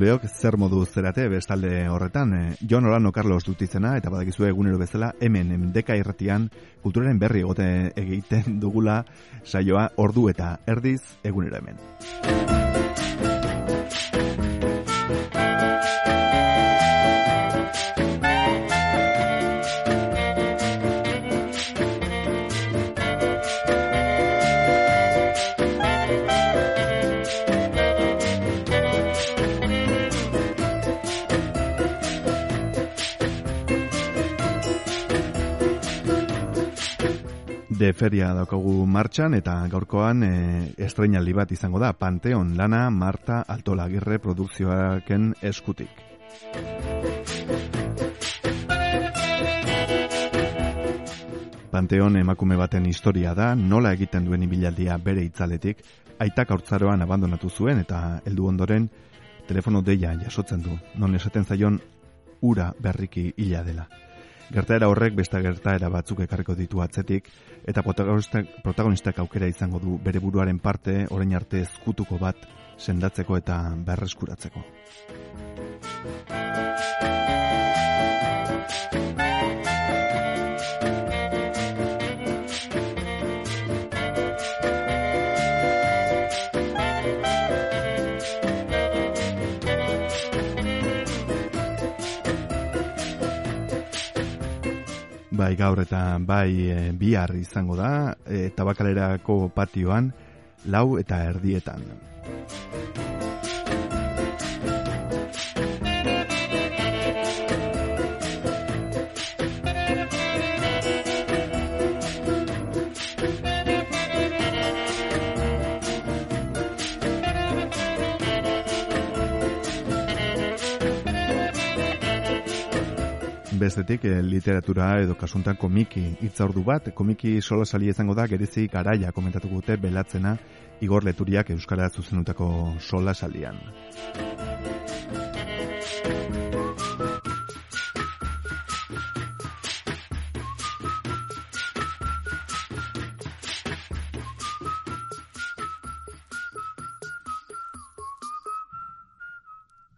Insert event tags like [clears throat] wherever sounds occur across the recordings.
Egun honen zuleok, zer modu zerate bestalde horretan, e, Jon Olano Carlos dut izena, eta badakizu egunero bezala, hemen emdeka irratian, kulturaren berri egote egiten dugula saioa ordu eta erdiz egunero hemen. De feria daukagu martxan eta gaurkoan e, estreinaldi bat izango da Panteon lana Marta Altolagirre produkzioaken eskutik. Panteon emakume baten historia da, nola egiten duen ibilaldia bere itzaletik, aitak aurtzaroan abandonatu zuen eta heldu ondoren telefono deia jasotzen du, non esaten zaion ura berriki hila dela. Gertaera horrek beste gertaera batzuk ekarriko ditu atzetik, eta protagonistak, protagonistak aukera izango du bere buruaren parte orain arte ezkutuko bat sendatzeko eta berreskuratzeko. Bai gaur eta bai e, bihar izango da, e, tabakalerako patioan, lau eta erdietan. Bestetik e, literatura edo kasuntan komiki hitzaurdu bat, komiki sola sali izango da gerezi garaia komentatuko dute belatzena Igor Leturiak euskara zuzenutako sola salian.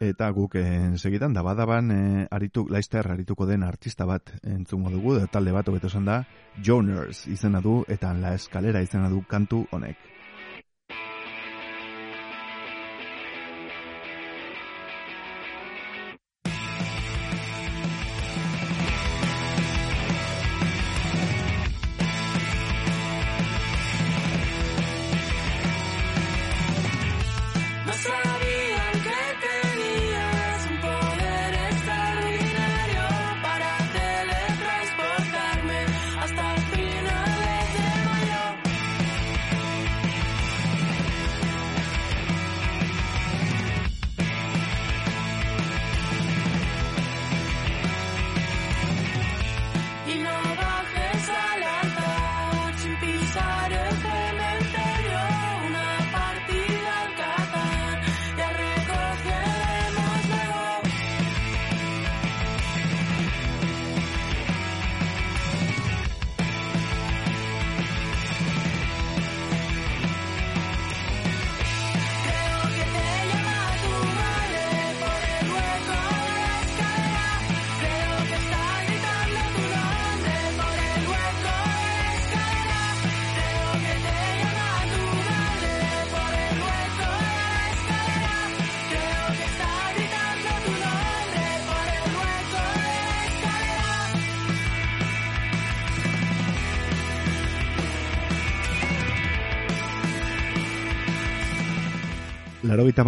Eta guk en segidan da badaban e, aritu Leister arituko den artista bat entzungo dugu da talde bat hobeto esan da Joners izena du eta La Escalera izena du kantu honek.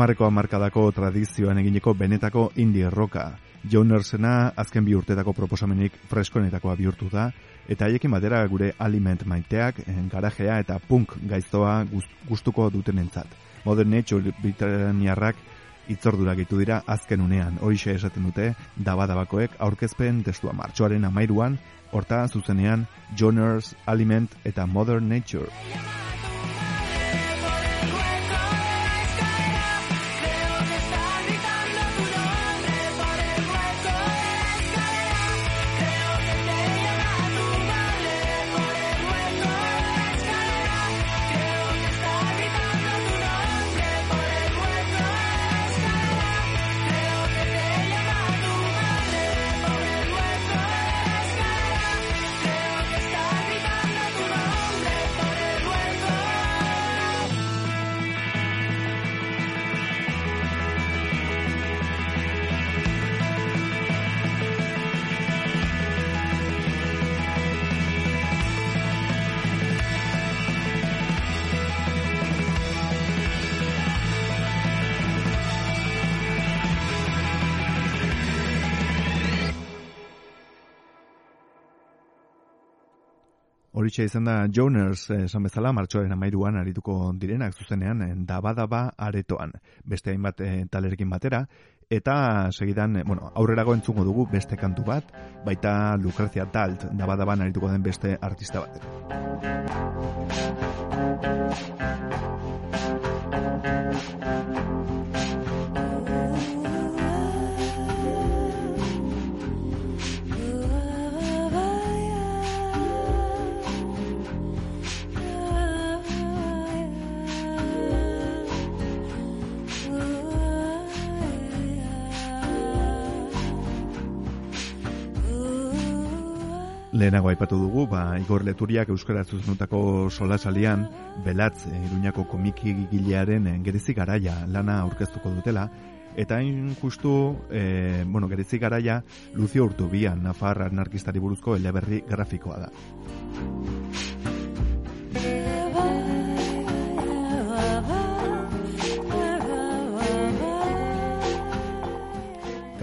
Laro marreko amarkadako tradizioan egineko benetako indie roka. Jonersena azken bi urtetako proposamenik freskoenetakoa bihurtu da, eta haiekin batera gure aliment maiteak, garajea eta punk gaiztoa gustuko duten entzat. Modern Nature Britanniarrak itzordura gitu dira azken unean, horixe esaten dute, dabadabakoek aurkezpen testua martxoaren amairuan, horta zuzenean Joners, Aliment eta Modern Nature. Horitxe izan da Joners eh, esan bezala martxoaren amairuan arituko direnak zuzenean eh, daba-daba aretoan. Beste hainbat e, talerekin batera. Eta segidan, bueno, aurrerago entzungo dugu beste kantu bat, baita Lucrecia Dalt daba-daban arituko den beste artista bat. Lehenago aipatu dugu, ba, Igor Leturiak Euskara zuzenutako solasalian, belatz, eh, iruñako komiki gilearen eh, gerezi garaia lana aurkeztuko dutela, eta hain justu, e, bueno, gerezi garaia, Lucio Urtubia, Nafar anarkistari buruzko eleberri grafikoa da.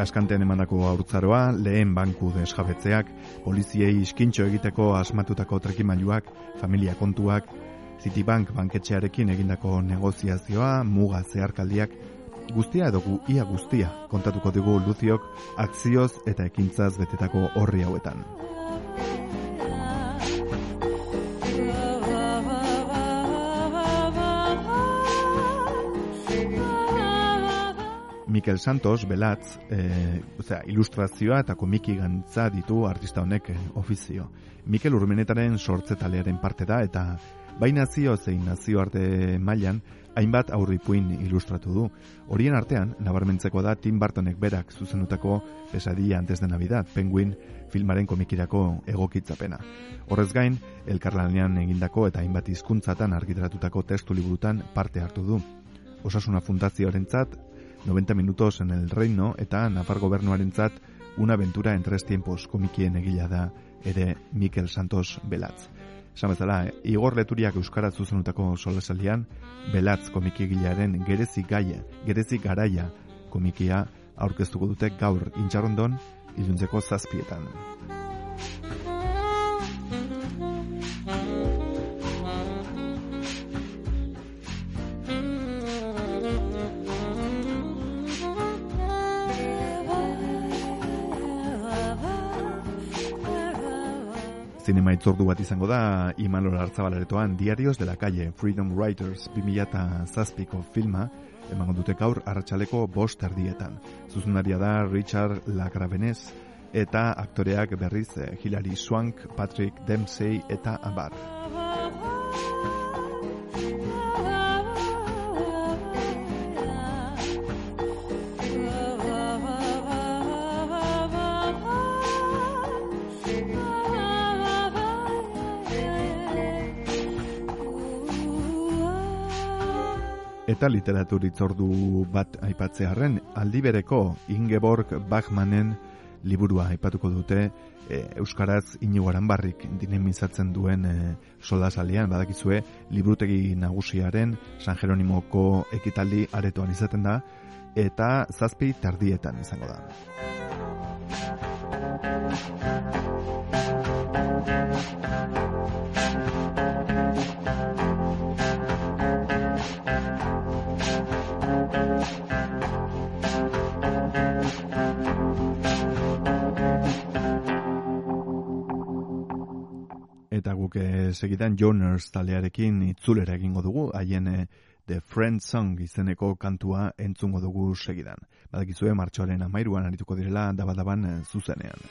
Kaskantean emandako aurtzaroa, lehen banku desjabetzeak, poliziei iskintxo egiteko asmatutako trekimailuak, familia kontuak, Citibank banketxearekin egindako negoziazioa, muga zeharkaldiak, guztia edo gu ia guztia kontatuko dugu Luziok akzioz eta ekintzaz betetako horri hauetan. Mikel Santos, belatz, e, osea, ilustrazioa eta komiki gantza ditu artista honek eh, ofizio. Mikel Urmenetaren sortze talearen parte da eta bai nazio zein nazio arte mailan hainbat aurripuin ilustratu du. Horien artean, nabarmentzeko da Tim Bartonek berak zuzenutako pesadilla antes de Navidad, Penguin filmaren komikirako egokitzapena. Horrez gain, elkarlanean egindako eta hainbat hizkuntzatan argitaratutako testu liburutan parte hartu du. Osasuna fundazioarentzat 90 minutos en el reino eta Nafar gobernuarentzat una aventura en tres tiempos komikien egila da ere Mikel Santos Belatz. Samezala, Igor Leturiak Euskara zuzenutako solesalian, Belatz komiki egilaren gerezi gaia, gerezi garaia komikia aurkeztuko dute gaur intxarrondon iluntzeko zazpietan. Zinema itzordu bat izango da Imanol Artzabalaretoan Diarios de la Calle Freedom Writers 2007ko filma emango dute gaur arratsaleko bost erdietan. Zuzunaria da Richard Lacravenes eta aktoreak berriz eh, Hilary Swank, Patrick Dempsey eta Abar. Eta literatur itzordu bat aipatzearen aldibereko Ingeborg Bachmanen liburua aipatuko dute e, Euskaraz inigoaran barrik dinamizatzen duen e, soldazalian badakizue liburutegi nagusiaren San Jeronimoko ekitaldi aretoan izaten da eta zazpi tardietan izango da. Eta guk segidan Joners talearekin itzulera egingo dugu, haien The Friend Song izeneko kantua entzungo dugu segidan. Badakizue martxoaren amairuan arituko direla dabadaban zuzenean.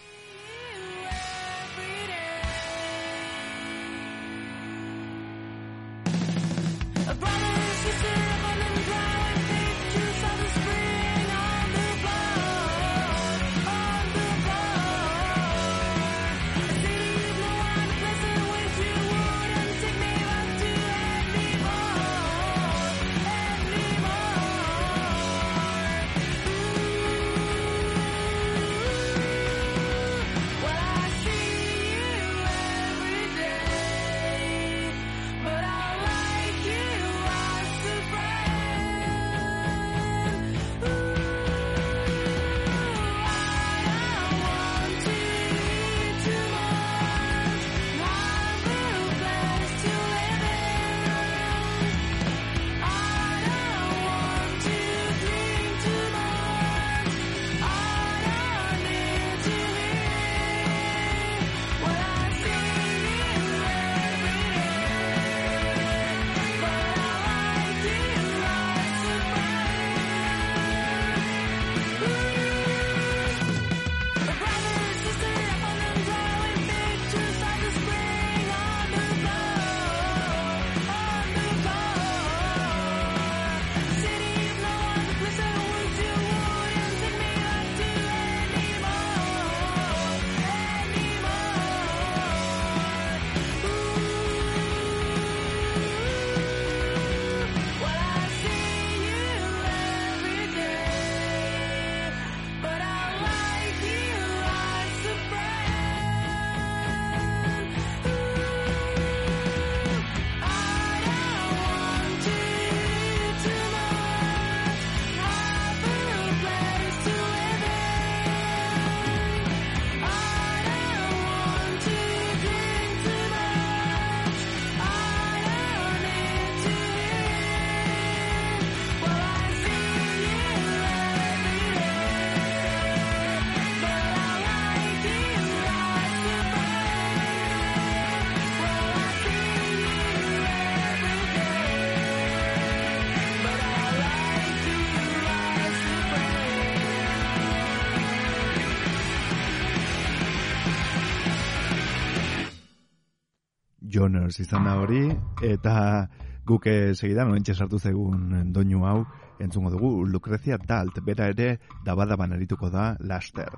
Joners izan da hori, eta guke segidan, oentxe sartu zegun doinu hau, entzungo dugu, Lucrezia Dalt, bera ere, dabadaban erituko da, laster.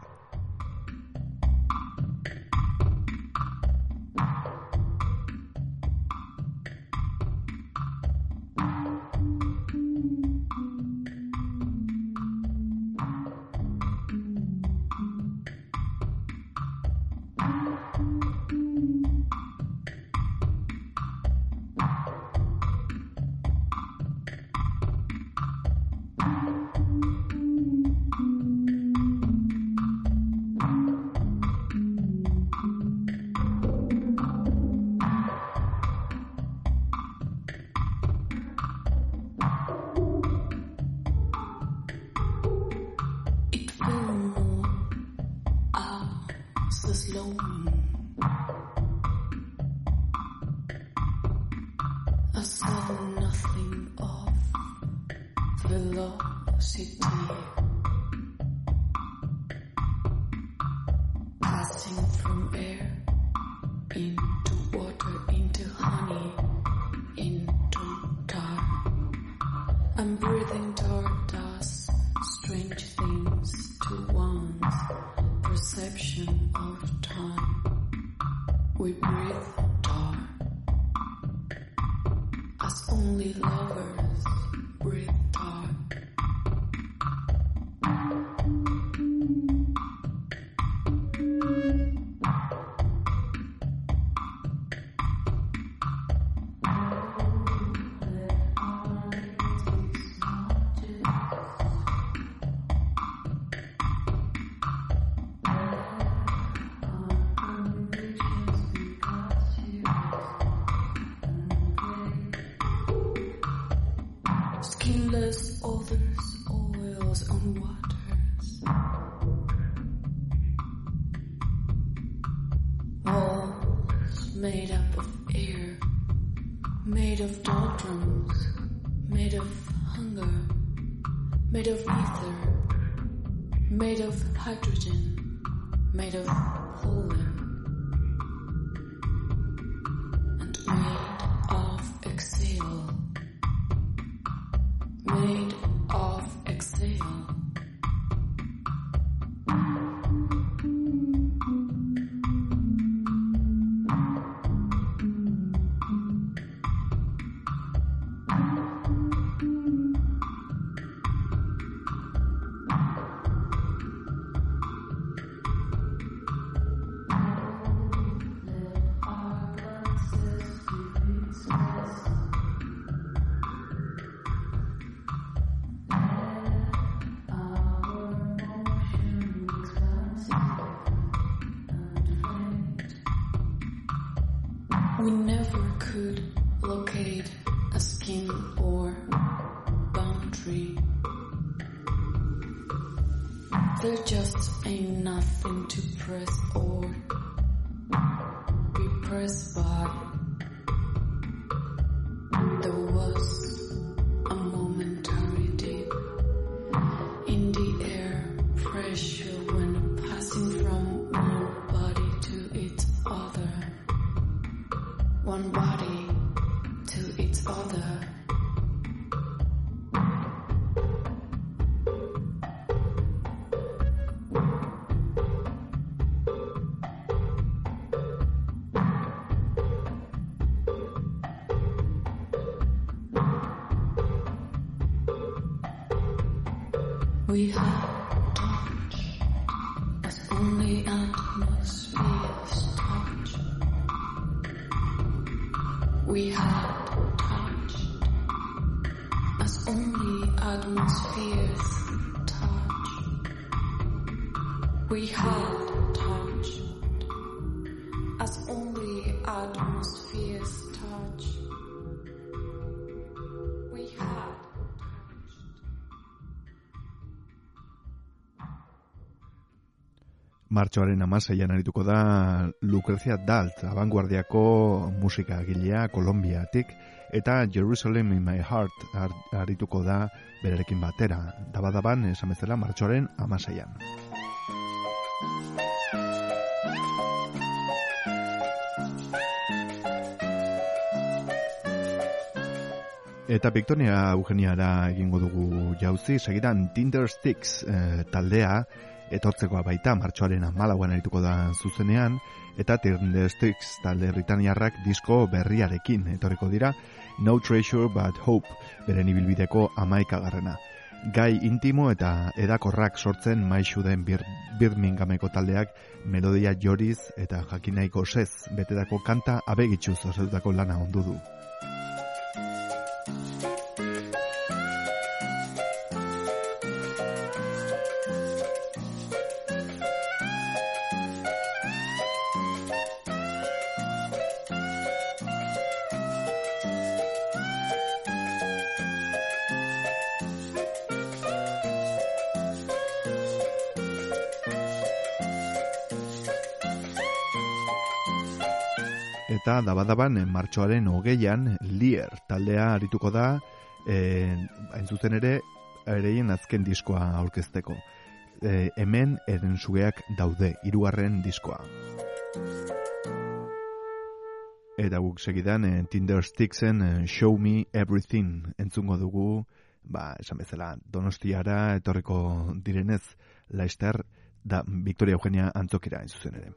I'm breathing dark dust, strange things to one's perception of time. We breathe toward as only love. We have touch as only atmospheres touch. We had touched as only atmospheres touch. We had Martxoaren amaseian arituko da Lucrezia Dalt, abanguardiako musika gilea Kolombiatik, eta Jerusalem in my heart ar- arituko da berarekin batera. Dabadaban, esan bezala, martxoaren amaseian. Eta Victoria Eugeniara egingo dugu jauzi, segidan Tinder Sticks eh, taldea, etortzekoa baita martxoaren amalauan arituko da zuzenean, eta Tinder Sticks talde Britaniarrak disko berriarekin etorriko dira, No Treasure But Hope, beren ibilbideko amaikagarrena. Gai intimo eta edakorrak sortzen maixu den bir, Birminghameko taldeak melodia joriz eta jakinaiko sez betetako kanta abegitxuz osatutako lana ondu du. Eta dabadaban eh, martxoaren hogeian Lier taldea arituko da eh, hain zuzen ere ereien azken diskoa aurkezteko. Eh, hemen eren sugeak daude, hirugarren diskoa. Eta guk segidan eh, Tinder Sticksen eh, Show Me Everything entzungo dugu, ba, esan bezala, donostiara etorriko direnez Laister da Victoria Eugenia antzokera hain zuzen ere.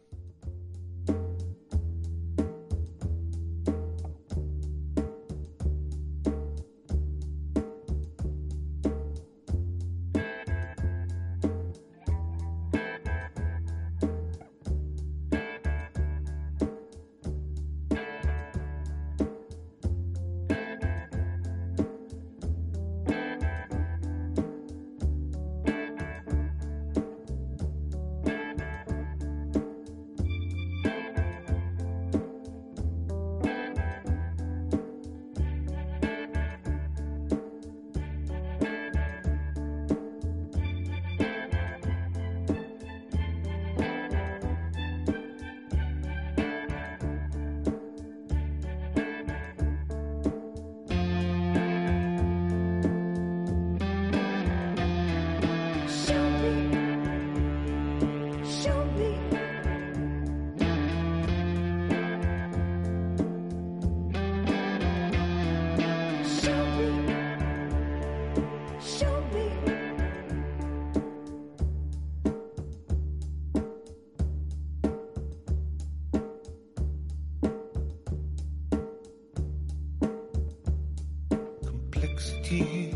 things.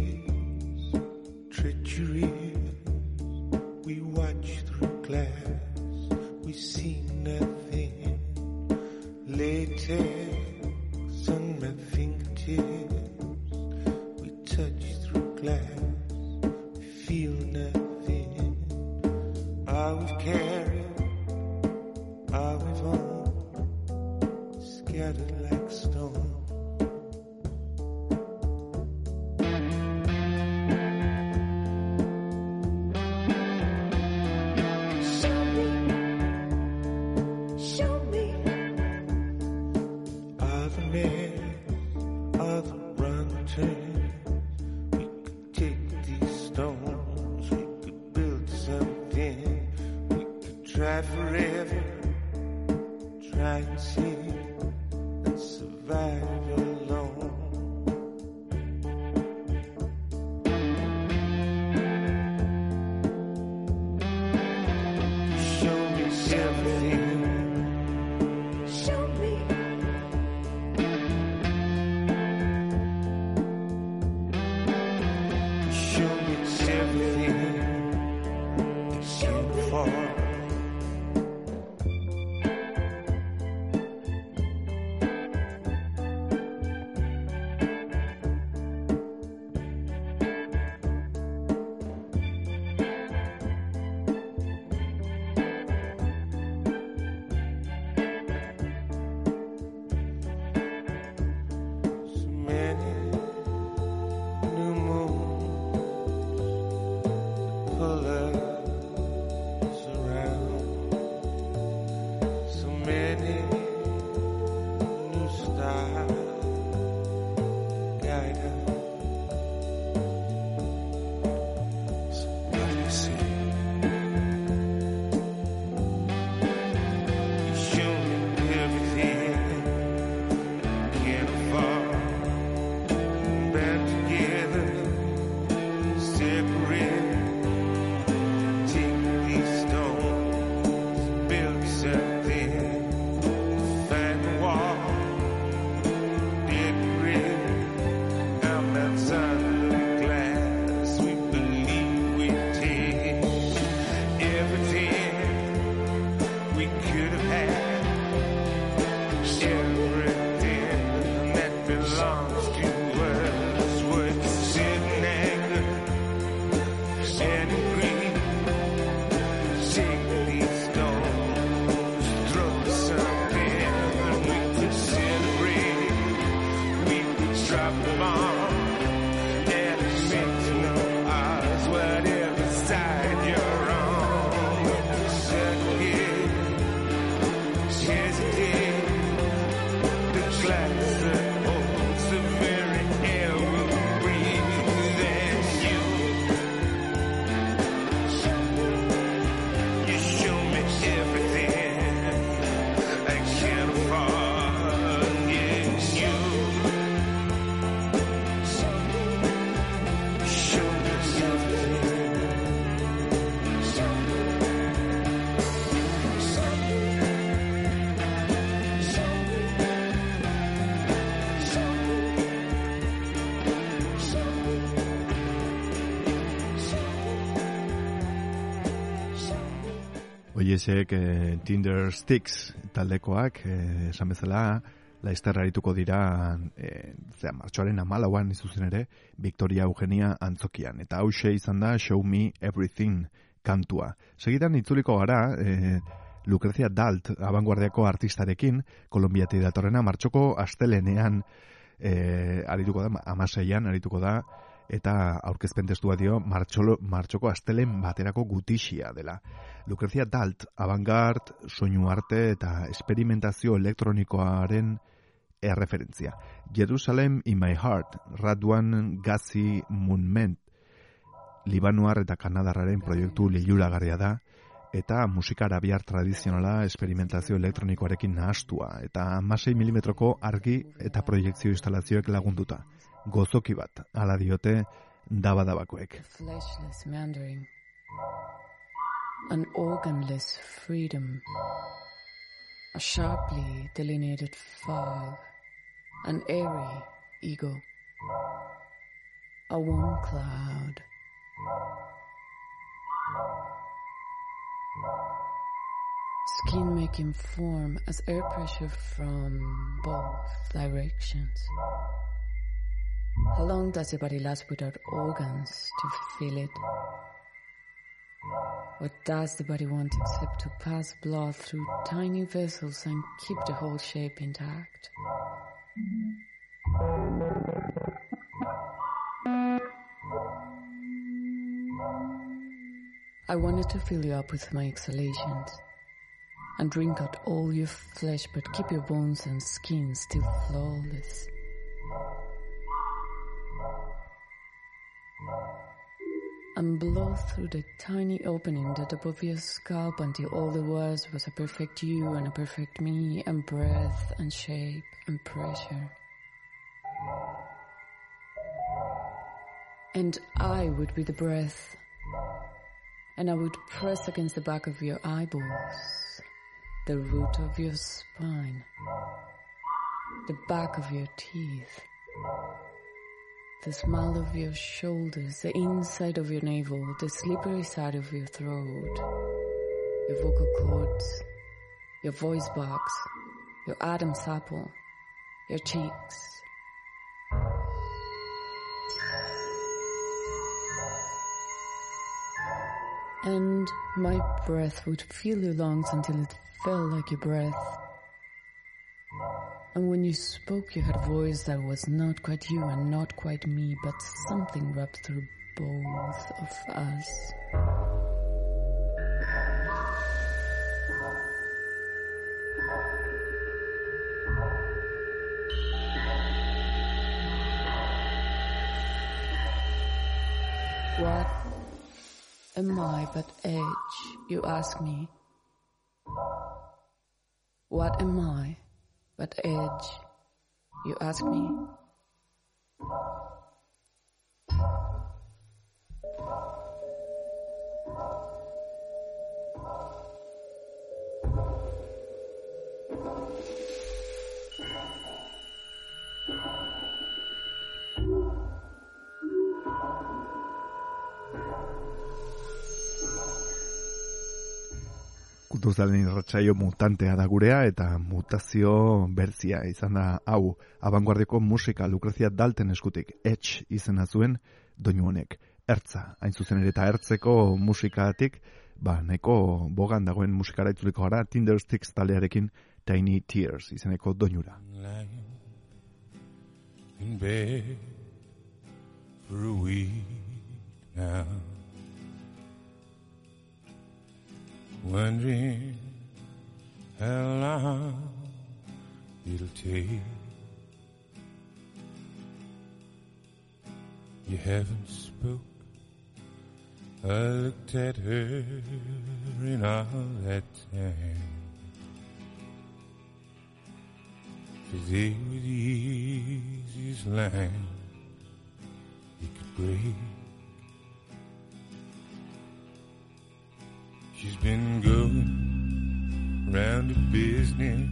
Oiesek e, Tinder Sticks taldekoak, e, esan bezala, laizter arituko dira, e, zera, martxoaren amalauan izuzen ere, Victoria Eugenia antzokian. Eta hause izan da Show Me Everything kantua. Segidan itzuliko gara, e, Lucrecia Dalt, abanguardiako artistarekin, Kolombiati datorrena, martxoko astelenean e, arituko da, amaseian arituko da, eta aurkezpen testua dio martxolo, martxoko astelen baterako gutixia dela. Lucrecia Dalt, avantgard, soinu arte eta experimentazio elektronikoaren erreferentzia. Jerusalem in my heart, Radwan Gazi Monument, Libanuar eta Kanadarraren proiektu liluragarria da, eta musika arabiar tradizionala experimentazio elektronikoarekin nahastua, eta 16 milimetroko argi eta proiektzio instalazioek lagunduta. Gozoki bat, ala diote dabadabakoek. fleshless meandering, an organless freedom, a sharply delineated fog, an airy ego. a warm cloud. Skin making form as air pressure from both directions. How long does your body last without organs to feel it? What does the body want except to pass blood through tiny vessels and keep the whole shape intact? I wanted to fill you up with my exhalations and drink out all your flesh but keep your bones and skin still flawless. And blow through the tiny opening that above your scalp until all there was was a perfect you and a perfect me and breath and shape and pressure. And I would be the breath and I would press against the back of your eyeballs, the root of your spine, the back of your teeth, the smile of your shoulders, the inside of your navel, the slippery side of your throat, your vocal cords, your voice box, your Adam's apple, your cheeks. And my breath would fill your lungs until it felt like your breath. And when you spoke, you had a voice that was not quite you and not quite me, but something wrapped through both of us. What am I but edge, you ask me? What am I but edge, you ask me? Kutuzalen irratsaio mutantea da gurea eta mutazio berzia izan da hau abanguardeko musika Lucrezia Dalten eskutik etx izena zuen doinu honek. Ertza, hain zuzen ere eta ertzeko musikatik, ba, nahiko bogan dagoen musikara itzuliko gara Tinder Sticks taldearekin Tiny Tears izeneko doinura. week now. Wondering how long it'll take. You haven't spoke. I looked at her in all that time. Today was the easiest line you could break. She's been going round the business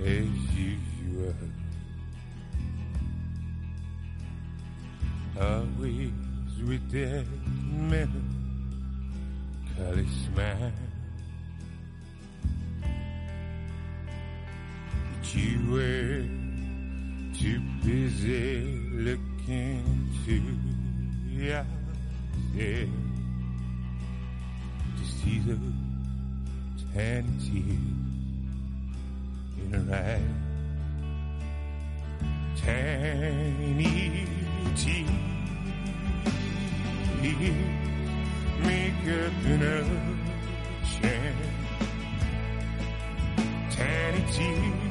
as usual. Always with that melancholy smile. But you were too busy looking into yourself seasons and tears in her eyes. Tiny tears make a dinner share. Tiny tears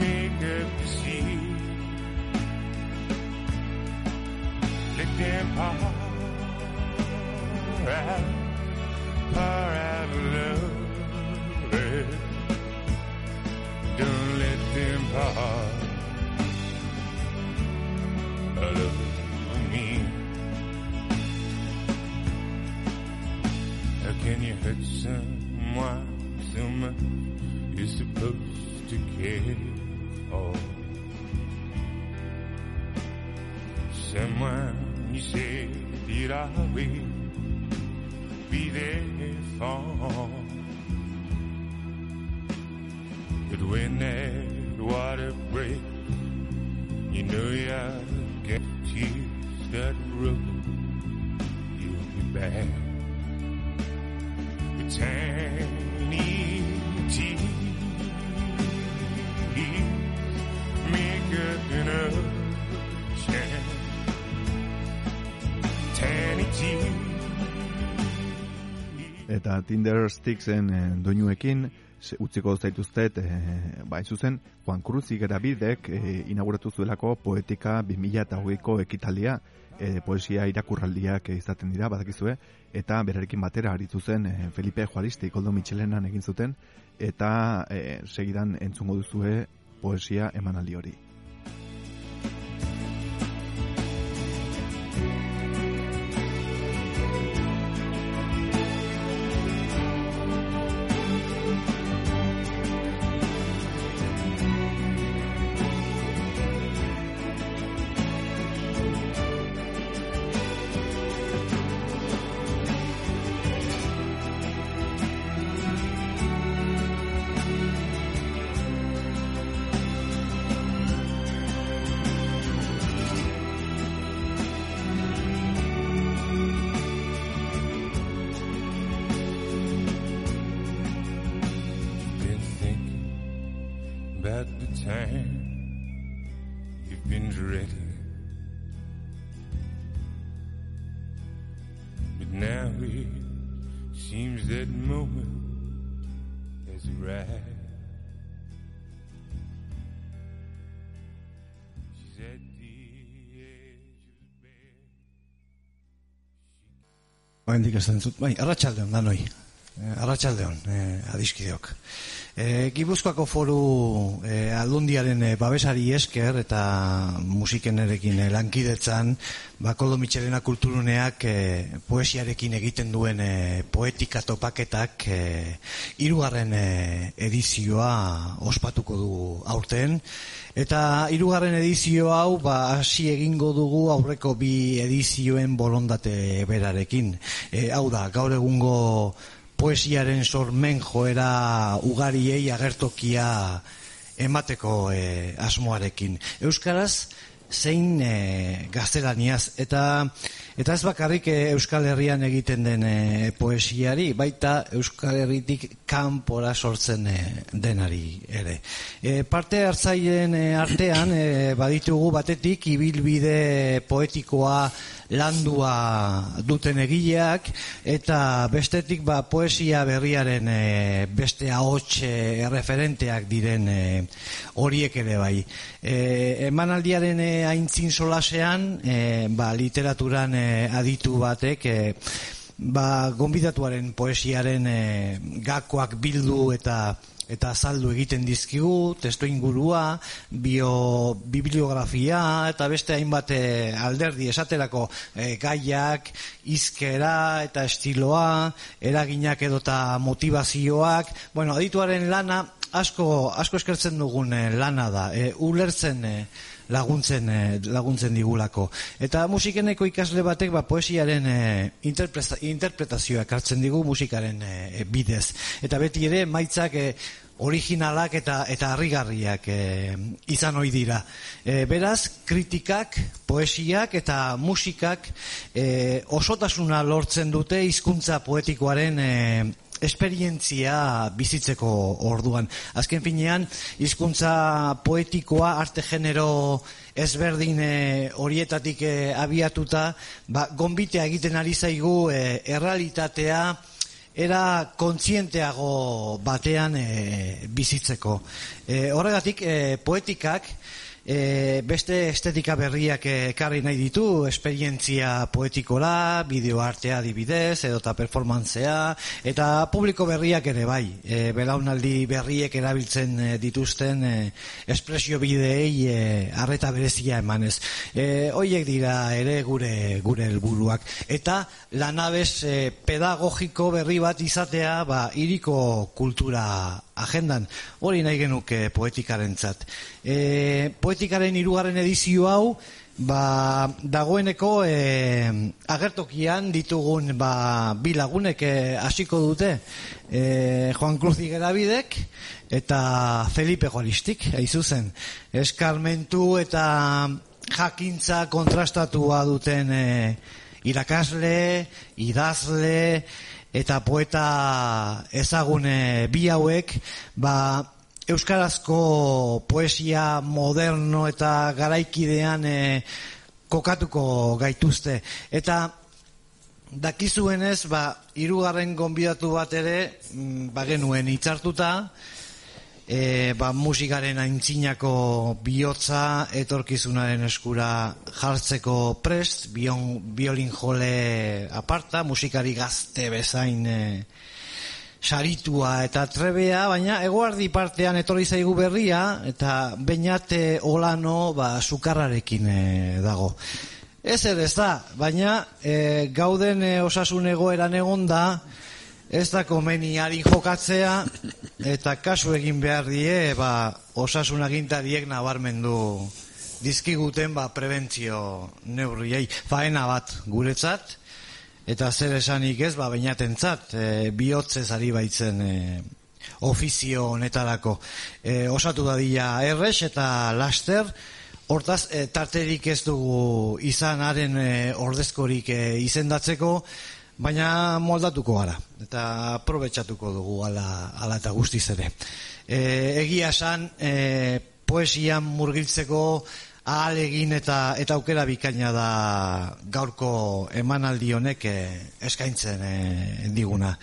make a sea. Let them part paradise don't let them pass how can you hurt someone you're supposed to said did I wait Eta Tinder Sticksen eh, doinuekin utziko zaituztet eh, ba, hain zuzen Juan Cruz Igera bidek eh, inauguratu zuelako poetika 2008ko ekitaldia eh, poesia irakurraldiak izaten dira badakizue eta berarekin batera aritu zen eh, Felipe Juaristi Koldo Michelenan egin zuten eta eh, segidan entzungo duzue poesia emanaldi hori. Oendik ez entzut, bai, arratsaldeon danoi. Eh, arratsaldeon, eh, adiskideok. Eh, Gipuzkoako foru eh, aldundiaren eh, babesari esker eta musikenerekin eh, lankidetzan, ba, Koldo Michelena kulturuneak eh, poesiarekin egiten duen eh, poetika topaketak eh, irugarren eh, edizioa ospatuko du aurten. Eta hirugarren edizio hau ba hasi egingo dugu aurreko bi edizioen bolondate berarekin. E, hau da, gaur egungo poesiaren sormen joera ugariei agertokia emateko e, asmoarekin. Euskaraz zein e, gaztelaniaz eta eta ez bakarrik e, Euskal Herrian egiten den e, poesiari, baita Euskal Herritik kanpora sortzen e, denari ere. E, parte hartzaileen artean e, baditugu batetik ibilbide poetikoa landua duten egileak eta bestetik ba, poesia berriaren e, beste ahots referenteak diren e, horiek ere bai. E, emanaldiaren e, aintzin solasean e, ba, literaturan e, aditu batek e, ba, gonbidatuaren poesiaren e, gakoak bildu eta eta azaldu egiten dizkigu, testu ingurua, bio, bibliografia eta beste hainbat alderdi esaterako eh, gaiak, izkera eta estiloa, eraginak edota motivazioak, bueno, adituaren lana asko, asko eskertzen dugun eh, lana da, eh, ulertzen eh, laguntzen laguntzen digulako. Eta musikeneko ikasle batek ba poesiaren interpreta- interpretazioa ekartzen digu musikaren eh, bidez. Eta beti ere maitzak eh, originalak eta eta harrigarriak eh, izan ohi dira. Eh, beraz, kritikak, poesiak eta musikak eh, osotasuna lortzen dute hizkuntza poetikoaren eh, esperientzia bizitzeko orduan. Azken finean, hizkuntza poetikoa, arte genero ezberdin eh, horietatik eh, abiatuta, ba, gonbitea egiten ari zaigu eh, errealitatea era kontzienteago batean eh, bizitzeko. Eh, horregatik, eh, poetikak e, beste estetika berriak ekarri nahi ditu, esperientzia poetikora, bideoartea adibidez, edota performantzea, eta publiko berriak ere bai, e, belaunaldi berriek erabiltzen e, dituzten e, espresio bideei e, arreta berezia emanez. E, hoiek dira ere gure gure helburuak eta lanabez e, pedagogiko berri bat izatea, ba, iriko kultura agendan, hori nahi genuke poetikarentzat. E, poetikaren hirugarren edizio hau Ba, dagoeneko e, agertokian ditugun ba, bi lagunek eh, hasiko dute e, Juan Cruz Igerabidek eta Felipe Juaristik, haizu zen. Eskarmentu eta jakintza kontrastatua duten e, irakasle, idazle eta poeta ezagune bi hauek, ba, euskarazko poesia moderno eta garaikidean e, kokatuko gaituzte. Eta dakizuenez, ba, irugarren gonbidatu bat ere, mm, ba genuen hitzartuta, e, ba, musikaren aintzinako bihotza etorkizunaren eskura jartzeko prest, bion, biolin jole aparta, musikari gazte bezain e, saritua eta trebea, baina egoardi partean etorri zaigu berria, eta bainate olano ba, sukarrarekin e, dago. Ez ere ez da, baina e, gauden e, osasun egoeran egon da, ez da komeni ari jokatzea, eta kasu egin behar die, ba, osasun agintariek nabarmendu dizkiguten ba, prebentzio neurriei. Faena bat guretzat, eta zer esanik ez, ba, bainatentzat, e, bihotzez ari baitzen e, ofizio honetarako. E, osatu dadila errex eta laster, hortaz, e, tarterik ez dugu izan haren e, ordezkorik e, izendatzeko, baina moldatuko gara, eta aprobetsatuko dugu ala, ala eta guztiz ere. E, egia esan, e, poesian murgiltzeko ahal egin eta eta aukera bikaina da gaurko emanaldi honek eh, eskaintzen eh, diguna.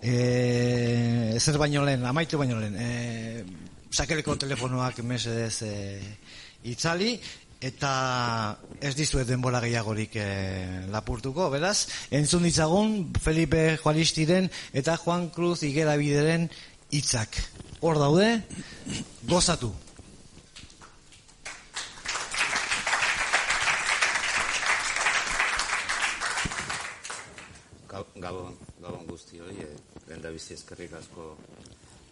E, zer baino lehen, amaitu baino lehen, e, sakeleko telefonoak mesedez e, itzali, eta ez dizuet denbora gehiagorik e, lapurtuko, beraz, entzun ditzagun Felipe Juanistiren eta Juan Cruz Igera Bideren hitzak. Hor daude, gozatu. Gabon, gabon guzti hori, eh, lehen da bizi eskerrik asko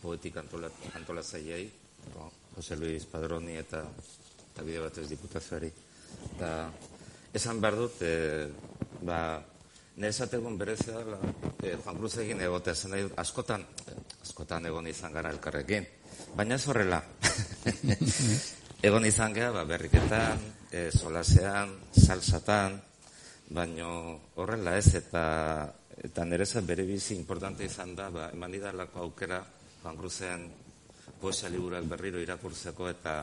poetik antolat, antolatzaileei, no, Jose Luis Padroni eta, eta bide batez diputazioari. Da, esan behar dut, e, ba, nire esategun berezea, la, e, Juan Cruz egin egotea zen nahi dut, askotan, askotan egon izan gara elkarrekin, baina ez horrela. [laughs] egon izan gara, ba, berriketan, e, solasean, salsatan, baino horrela ez eta eta nereza bere bizi importante izan da ba, eman didalako aukera Juan Cruzen poesia liburuak berriro irakurtzeko eta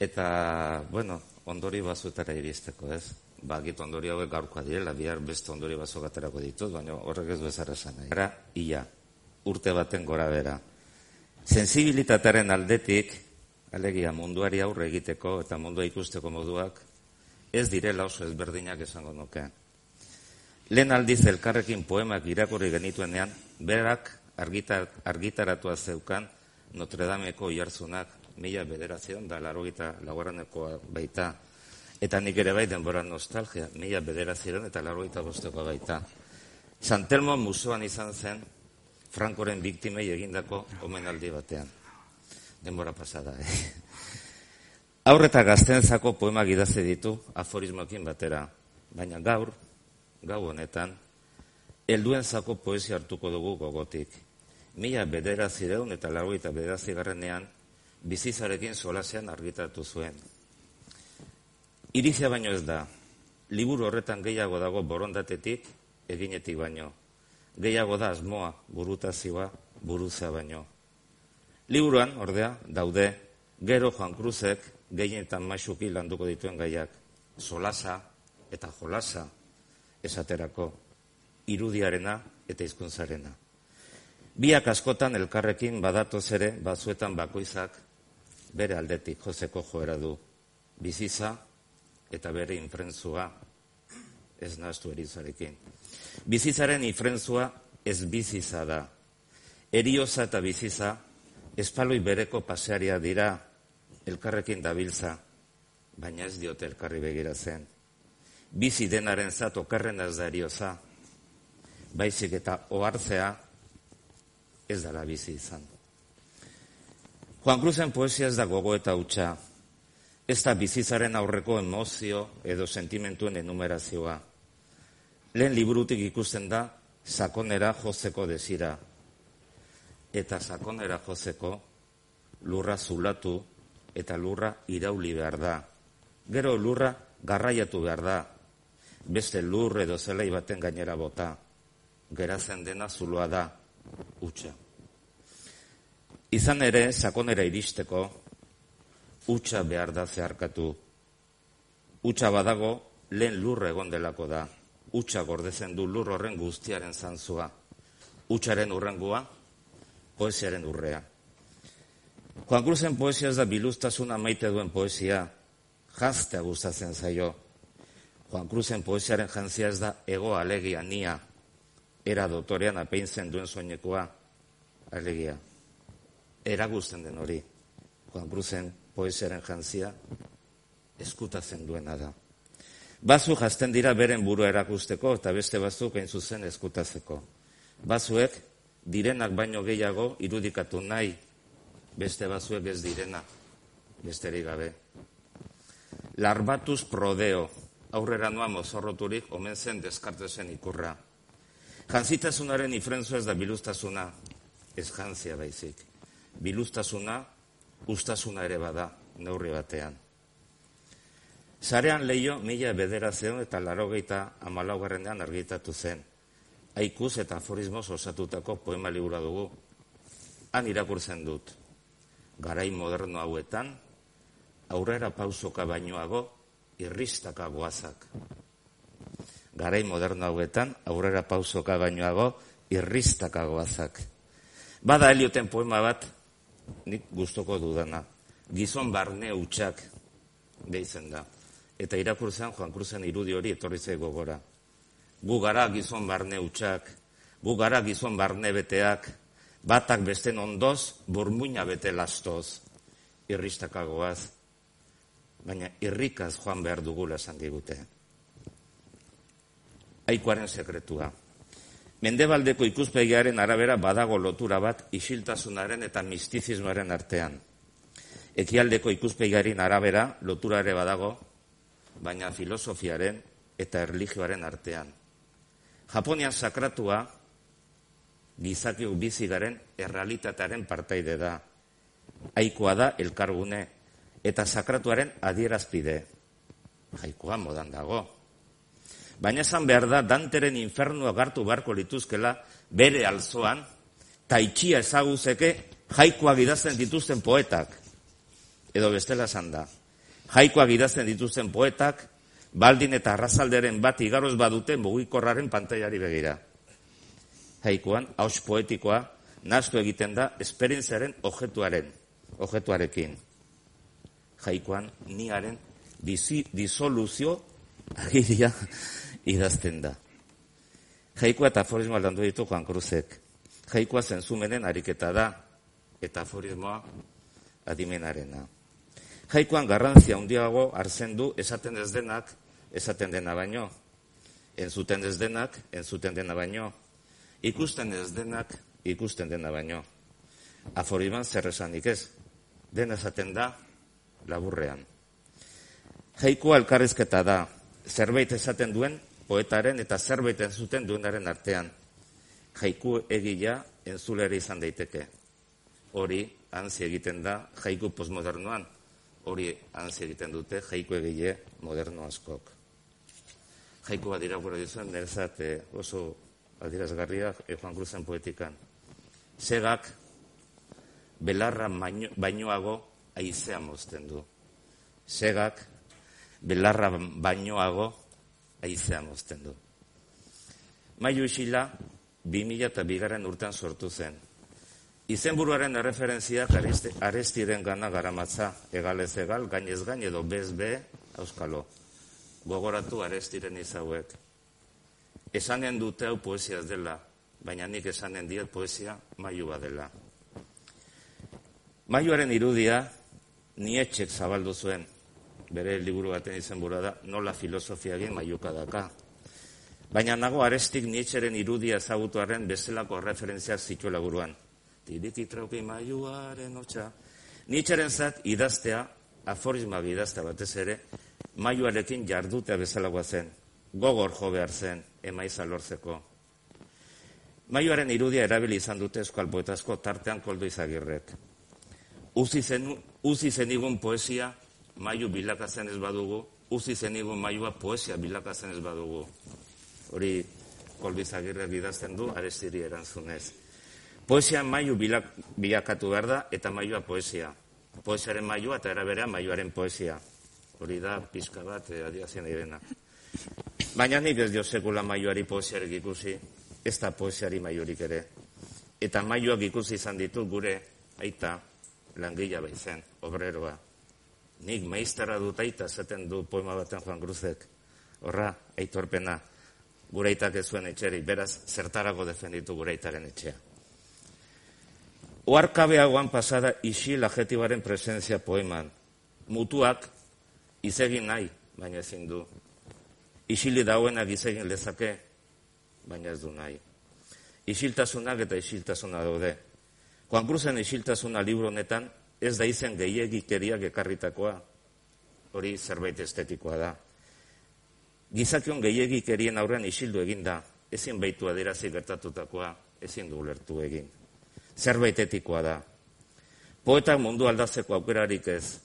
eta bueno ondori bazuetara iristeko ez? Ba git ondori hauek gaurkoa direla bihar beste ondori bazo gaterako ditut baina horrek ez du ezar esan nahi. Era ia urte baten gora bera. Sensibilitatearen aldetik alegia munduari aurre egiteko eta mundua ikusteko moduak ez direla oso ezberdinak esango nuke. Lehen aldiz elkarrekin poemak irakurri genituenean, berak argitar, argitaratua zeukan Notre Dameko jarzunak mila bederazion da larogita lagoranekoa baita. Eta nik ere bai denbora nostalgia, mila bederazion eta larogita bosteko baita. Santelmo musuan izan zen Frankoren biktimei egindako omenaldi batean. Denbora pasada, eh? Aurreta gaztenzako poemak idaze ditu aforismokin batera, baina gaur, gau honetan, helduen zako poesia hartuko dugu gogotik. Mila bedera zireun eta lagu eta bedera zigarrenean, bizizarekin solasean argitatu zuen. Irizia baino ez da, liburu horretan gehiago dago borondatetik, eginetik baino. Gehiago da asmoa, burutazioa, buruzea baino. Liburuan, ordea, daude, gero Juan Cruzek, gehienetan maixuki landuko dituen gaiak solasa eta jolasa esaterako irudiarena eta hizkuntzarena. Biak askotan elkarrekin badatoz ere bazuetan bakoizak bere aldetik joseko joera du biziza eta bere infrentzua ez naztu erizarekin. Bizizaren infrentzua ez biziza da. Erioza eta biziza espaloi bereko pasearia dira elkarrekin dabiltza, baina ez diote elkarri begiratzen. Bizi denaren zat okarren ez da erioza, baizik eta ohartzea ez dara bizi izan. Juan Cruzen poesia ez da gogo eta utxa. ez da bizitzaren aurreko emozio edo sentimentuen enumerazioa. Lehen liburutik ikusten da sakonera jozeko desira. Eta sakonera jozeko lurra zulatu eta lurra irauli behar da. Gero lurra garraiatu behar da. Beste lur edo zelai baten gainera bota. Geratzen dena zuloa da, utxa. Izan ere, sakonera iristeko, utxa behar da zeharkatu. Utxa badago, lehen lur egon delako da. Utxa gordezen du lur horren guztiaren zantzua. Utxaren urrengua, poesiaren urrea. Juan Cruzen poesia ez da biluztasuna maite duen poesia, jaztea gustatzen zaio. Juan Cruzen poesiaren jantzia ez da ego alegia nia, era dotorean apeintzen duen soinekoa, alegia. Era guzten den hori, Juan Cruzen poesiaren jantzia, eskutatzen duena da. Bazu jazten dira beren burua erakusteko eta beste batzuk hain zuzen eskutatzeko. Bazuek direnak baino gehiago irudikatu nahi, beste bazuek ez direna, besterik gabe. Larbatuz prodeo, aurrera noa mozorroturik omen zen deskartezen ikurra. Jantzitasunaren ifrenzo ez da biluztasuna, ez jantzia baizik. Biluztasuna, ustasuna ere bada, neurri batean. Zarean leio mila bederazion eta larogeita amalaugarrenean argitatu zen. Aikuz eta aforismoz osatutako poema libura dugu. Han irakurtzen dut. Garai moderno hauetan, aurrera pausoka bainoago, irristaka goazak. Garai moderno hauetan, aurrera pausoka bainoago, irristaka goazak. Bada helioten poema bat, nik gustoko dudana. Gizon barne utxak deitzen da. Eta irakurtzen Juan Cruzen irudi hori etorri zaigo gora. Gu gara gizon barne utxak, gu gara gizon barne beteak, batak besten ondoz, burmuina bete lastoz, irristakagoaz, baina irrikaz joan behar dugula esan digute. Aikoaren sekretua. Mendebaldeko ikuspegiaren arabera badago lotura bat isiltasunaren eta mistizismoaren artean. Ekialdeko ikuspegiaren arabera lotura ere badago, baina filosofiaren eta erligioaren artean. Japonian sakratua gizakiok bizi garen errealitatearen partaide da. Aikoa da elkargune eta sakratuaren adierazpide. Jaikoa modan dago. Baina esan behar da Danteren infernua gartu barko lituzkela bere alzoan taitxia ezaguzeke jaikoak idazten dituzten poetak. Edo bestela esan da. Jaikoak idazten dituzten poetak baldin eta arrazalderen bat igaroz badute mugikorraren pantailari begira. Jaikoan, haus poetikoa, naztu egiten da esperientziaren objektuaren, objektuarekin. Jaikoan, niaren dizi, disoluzio [laughs] agiria idazten da. Jaikoa eta aforismoa landu ditu Juan Cruzek. Jaikoa zenzumenen ariketa da, eta aforismoa adimenarena. Jaikoan garrantzia handiago hartzen du esaten ez denak, esaten dena baino. Entzuten ez denak, entzuten dena baino. Ikusten ez denak, ikusten dena baino. Aforiman zer esanik ez. Dena esaten da, laburrean. Jaikoa elkarrizketa da, zerbait esaten duen poetaren eta zerbait entzuten duenaren artean. Jaiku egila entzulera izan daiteke. Hori, antzi egiten da, jaiku postmodernoan, hori antzi egiten dute jaiku egile moderno askok. Jaiku bat irakurra dizuen, nerezat eh, oso adirazgarria eh, Juan Cruzen poetikan. Segak belarra baino, bainoago aizea mozten du. Segak belarra bainoago aizea mozten du. Maiu isila, 2000 eta bigarren urtean sortu zen. Izenburuaren erreferentziak aresti, arestiren gana garamatza, egalez egal, gainez gain edo bez be, auskalo. Gogoratu arestiren izauek. Esanen dute hau poesia ez dela, baina nik esanen diet poesia maiua dela. Maiuaren irudia, nietxek zabaldu zuen, bere liburu baten izenburua da, nola filosofia egin maiuka daka. Baina nago arestik nietxeren irudia ezagutuaren bezalako referentziak zituela buruan. Tiriti traupi maiuaren otxa. Nietxeren zat idaztea aforisma bidazta batez ere, maiuarekin jardutea bezalagoa zen, gogor jo behar zen, emaiza lortzeko. Maiuaren irudia erabili izan dute eskual poetazko tartean koldo izagirrek. Uzi, zen, uzi zenigun poesia, maiu bilakatzen ez badugu, uzi zenigun maiua poesia bilakatzen ez badugu. Hori koldo izagirrek bidazten du, arestiri erantzunez. Poesia maiu bilak, bilakatu behar da, eta maiua poesia. Poesiaren maiua eta erabera maiuaren poesia. Hori da, pizka bat, eh, adiazien irena. Baina nik ez dio sekula maiuari poesiarik ikusi, ez da poesiari maiurik ere. Eta maiuak ikusi izan ditu gure aita langila baizen, obreroa. Nik maiztara dut aita zaten du poema baten Juan Cruzek. Horra, aitorpena, gure aitak ez zuen etxeri, beraz, zertarago defenditu gure aitaren etxea. Oarkabeagoan pasada isil adjetibaren presentzia poeman. Mutuak izegin nahi, baina ezin du. Isili dauenak izegin lezake, baina ez du nahi. Isiltasunak eta isiltasuna daude. Juan Cruzen isiltasuna libro honetan ez da izen gehiagikeriak ekarritakoa. Hori zerbait estetikoa da. Gizakion gehiagikerien aurrean isildu egin da. Ezin baitu adirazi gertatutakoa, ezin du ulertu egin. Zerbait etikoa da. Poetak mundu aldatzeko aukerarik ez,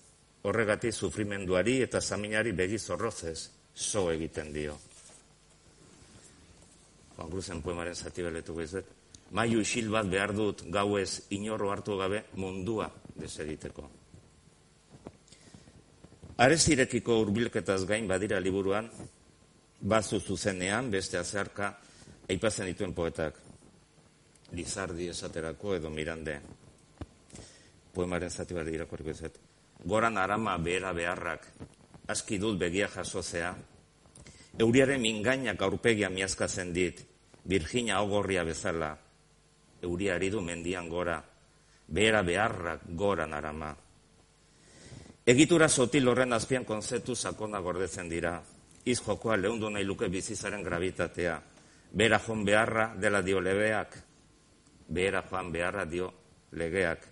horregatik sufrimenduari eta zaminari begi zorrozez so egiten dio. Juan Cruzen poemaren zati beletu gehizuet. Maiu isil bat behar dut gauez inorro hartu gabe mundua desegiteko. Arezirekiko urbilketaz gain badira liburuan, bazu zuzenean, beste azarka, aipatzen dituen poetak. Lizardi esaterako edo mirande. Poemaren zati bat irakorriko ezet. Goran arama behera beharrak, aski dut begia jasozea, euriaren mingainak aurpegia miazkatzen dit, Virginia ogorria bezala, euriari du mendian gora, behera beharrak goran arama. Egitura sotil horren azpian konzeptu sakona gordetzen dira, iz jokoa lehundu nahi luke bizizaren gravitatea, behera joan beharra dela dio lebeak, behera joan beharra dio legeak,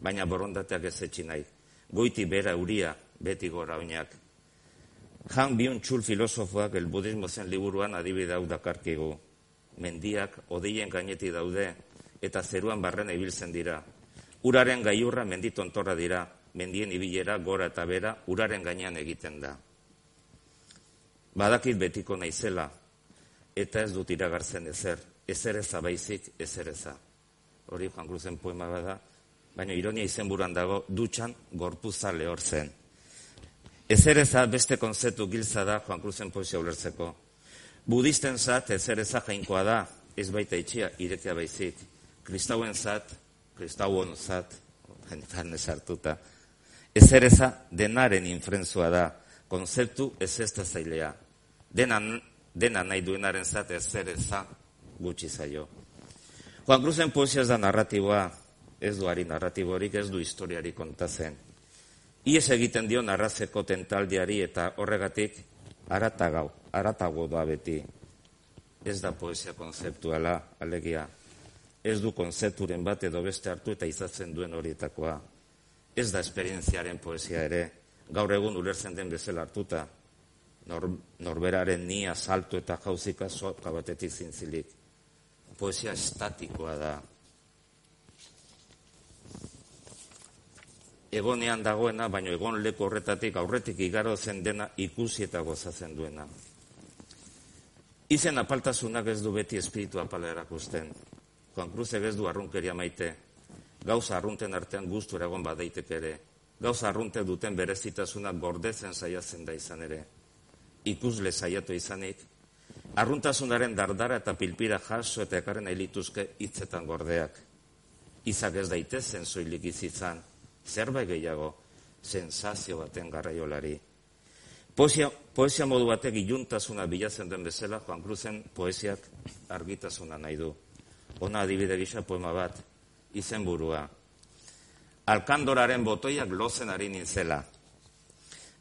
baina borondateak ez nahi, goiti behera euria, beti gora oinak. Han Byung Chul filosofoak el budismo zen liburuan adibide hau dakarkigu. Mendiak odeien gaineti daude eta zeruan barren ibiltzen dira. Uraren gaiurra menditontorra dira, mendien ibilera gora eta bera uraren gainean egiten da. Badakit betiko naizela eta ez dut iragartzen ezer, ezer eza baizik, ezer eza. Hori Juan Cruzen poema bada, baina ironia izenburuan dago dutxan gorpuza lehor zen. Ezer eza beste konzeptu giltza da Juan Cruzen poesia ulertzeko. Budisten zat ezer eza jainkoa da, ez baita itxia, irekia baizik. Kristauen zat, kristauon zat, jenetan ezartuta. Ezer eza denaren infrenzua da, konzeptu ez ez da zailea. Dena, dena nahi duenaren zat ezer eza gutxi zaio. Juan Cruzen poesia ez da narratiboa, ez du ari narratiborik, ez du historiari kontatzen. Ies egiten dio narrazeko tentaldiari eta horregatik aratagau, aratago da beti. Ez da poesia konzeptuala, alegia. Ez du konzepturen bat edo beste hartu eta izatzen duen horietakoa. Ez da esperientziaren poesia ere, gaur egun ulertzen den bezala hartuta. Nor, norberaren nia salto eta jauzika soka batetik zintzilik. Poesia estatikoa da. egonean dagoena, baino egon leku horretatik aurretik igaro zen dena ikusi eta gozatzen duena. Izen apaltasunak ez du beti espiritu apala erakusten. Juan Cruzek ez du arrunkeria maite. Gauza arrunten artean guztu eragon badaitek ere. Gauza arrunte duten berezitasunak gordetzen saiatzen da izan ere. Ikusle saiatu izanik. Arruntasunaren dardara eta pilpira jaso eta ekarren elituzke hitzetan gordeak. Izak ez daitezen soilik izitzan zerbait gehiago, sensazio baten garraiolari. Poesia, poesia modu batek iluntasuna bilatzen den bezala, Juan Cruzen poesiak argitasuna nahi du. Ona adibide gisa poema bat, izenburua. Alkandoraren botoiak lozen ari nintzela.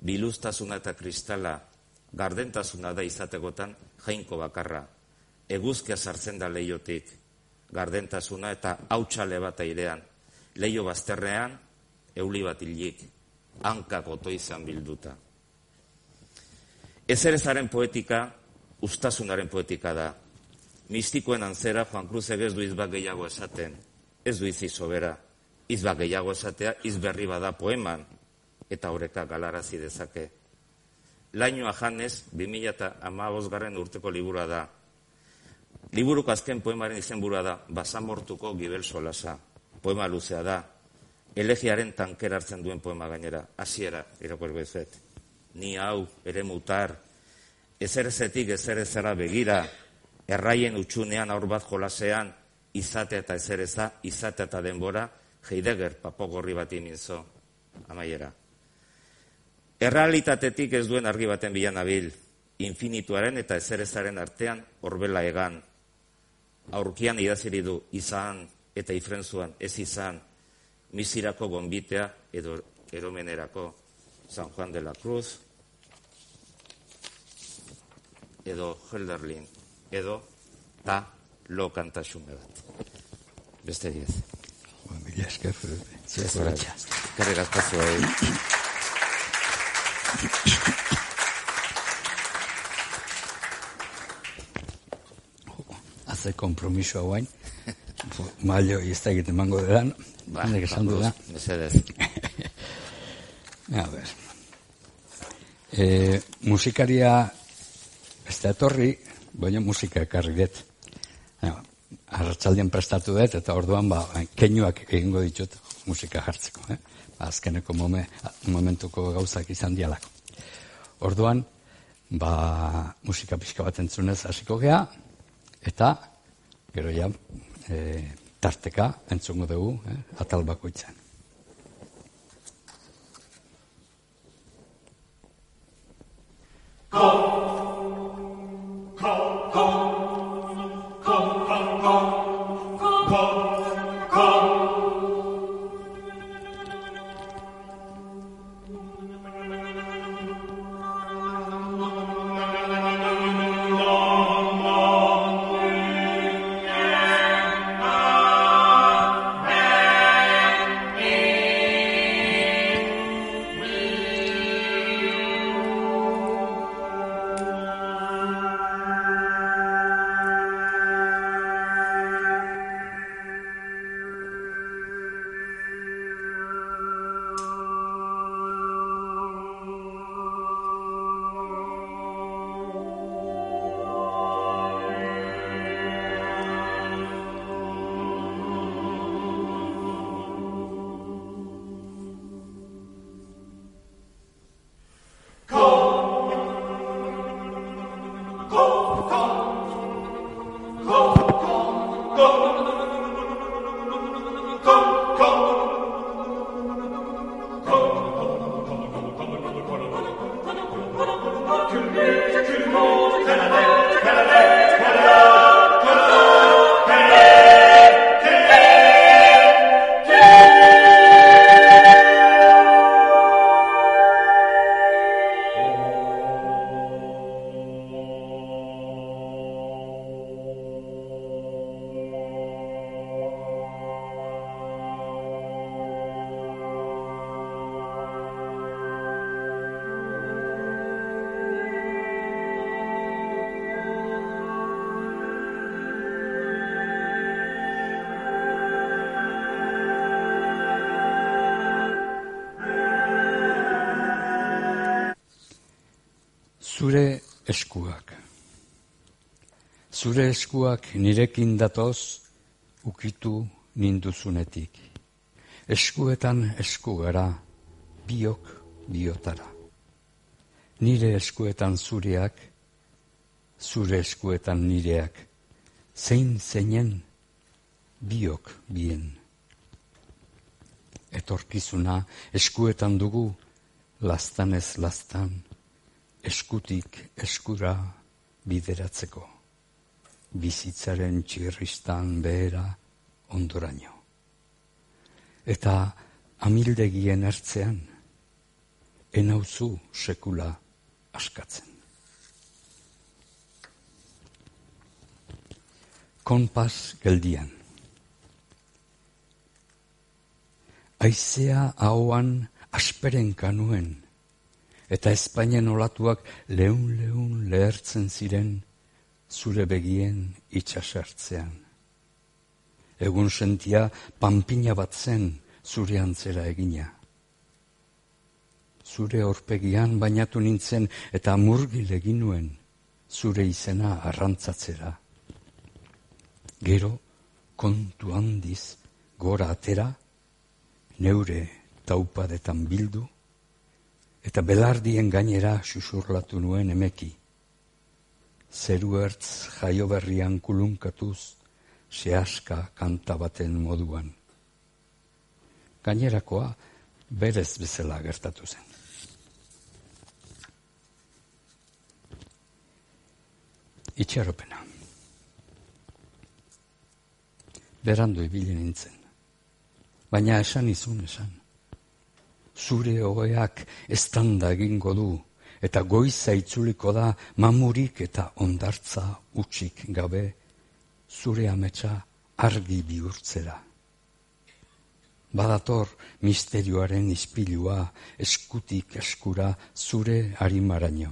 Biluztasuna eta kristala, gardentasuna da izategotan jainko bakarra. Eguzkia sartzen da leiotik, gardentasuna eta hautsale bat airean. Leio bazterrean, euli bat hilik, hankak oto izan bilduta. Ezerezaren poetika, ustasunaren poetika da. Mistikoen antzera, Juan Cruzek ez du izbak gehiago esaten, ez du izi sobera, izbak gehiago esatea, izberri bada poeman, eta horreka galarazi dezake. Lainoa janez, 2008 garren urteko liburua da. Liburuko azken poemaren izenburua da, basamortuko gibel solasa. Poema luzea da, elegiaren tanker hartzen duen poema gainera, hasiera irakur bezet. Ni hau, ere mutar, ezerezetik ezerezera begira, erraien utxunean aur bat jolasean, izate eta ezereza, izate eta denbora, Heidegger papogorri bat iminzo, amaiera. Errealitatetik ez duen argi baten bilan nabil, infinituaren eta ezerezaren artean horbela egan. Aurkian idaziri du izan eta ifrenzuan ez izan, misirako gonbitea edo eromenerako San Juan de la Cruz, edo Helderlin, edo ta lo kantaxume bat. Beste diez. Ba, Mila esker, Felipe. Karrik askazu bai. Haze kompromiso hauain. Mailo ez da egiten mango dedan. Ba, Nek esan du da. Mesedez. A ver. E, musikaria ez da etorri, baina musika ekarri dut. Ja, Arratxaldien prestatu dut, eta orduan ba, keinuak egingo ditut musika jartzeko. Eh? Ba, azkeneko mome, momentuko gauzak izan dialako. Orduan, ba, musika pixka bat entzunez hasiko gea, eta gero ja, e, tarteka entzungo dugu, eh? atal bakoitzan. Zure Zure eskuak nirekin datoz ukitu ninduzunetik. Eskuetan esku gara, biok biotara. Nire eskuetan zureak, zure eskuetan nireak. Zein zeinen, biok bien. Etorkizuna eskuetan dugu, lastanez lastan, eskutik eskura bideratzeko. Bizitzaren txirristan behera ondoraino. Eta amildegien ertzean, enauzu sekula askatzen. Konpas geldian. Aizea ahoan asperen kanuen, eta Espainian olatuak leun-leun lehertzen ziren zure begien itxasertzean. Egun sentia panpina bat zen zure antzera egina. Zure horpegian bainatu nintzen eta murgil egin nuen zure izena arrantzatzera. Gero, kontu handiz, gora atera, neure taupadetan bildu, eta belardien gainera susurlatu nuen emeki. Zeru ertz jaio berrian kulunkatuz, sehaska kanta baten moduan. Gainerakoa berez bezala gertatu zen. Itxaropena. Berandu ibili nintzen. Baina esan izun esan. Zure hogeak estanda egingo du, eta goiza itzuliko da mamurik eta ondartza utxik gabe, zure ametsa argi bihurtzera. Badator misterioaren ispilua eskutik eskura zure harimaraino.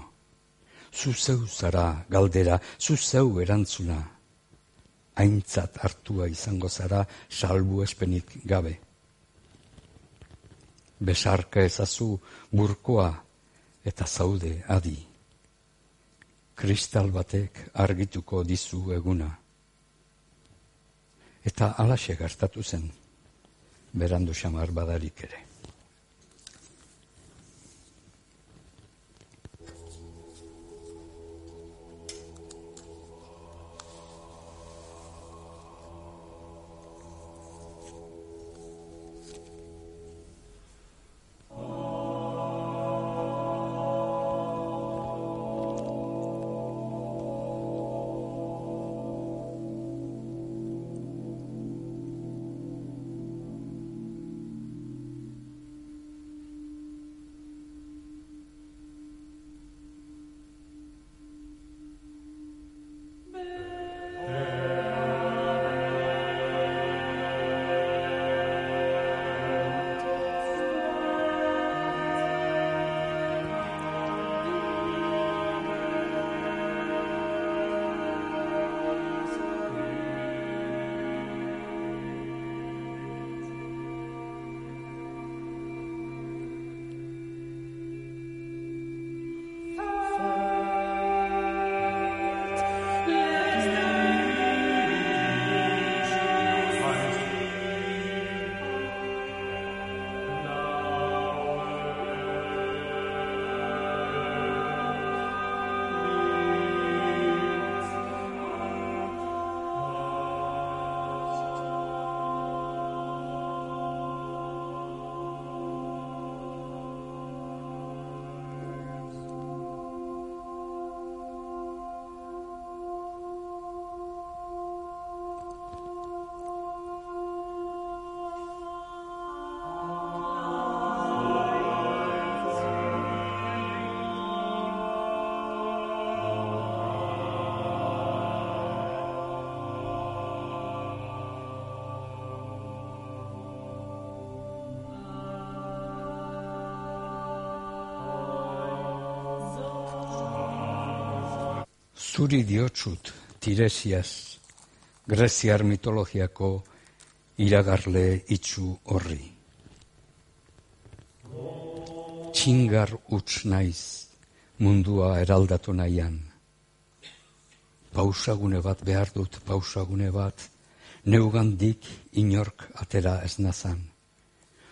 Zu zeu zara galdera, zu zeu erantzuna. Aintzat hartua izango zara salbu espenik gabe. Besarka ezazu burkoa eta zaude adi. Kristal batek argituko dizu eguna. Eta alaxe gertatu zen, berandu xamar badarik ere. Zuri diotsut tiresiaz, greziar mitologiako iragarle itxu horri. Txingar uts naiz mundua eraldatu nahian. Pausagune bat behar dut, pausagune bat, neugandik inork atera ez nazan.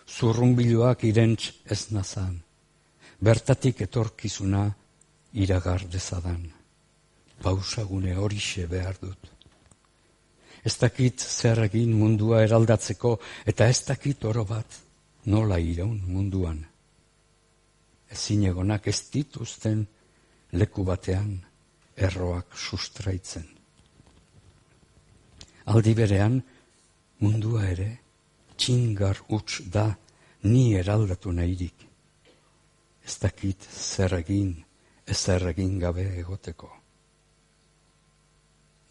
Zurrumbiloak irentz ez nazan. Bertatik etorkizuna iragar dezadan pausagune horixe behar dut. Ez dakit zer egin mundua eraldatzeko eta ez dakit oro bat nola iraun munduan. Ezin egonak ez dituzten leku batean erroak sustraitzen. Aldi berean mundua ere txingar huts da ni eraldatu nahirik. Ez dakit zer egin, ez zer egin gabe egoteko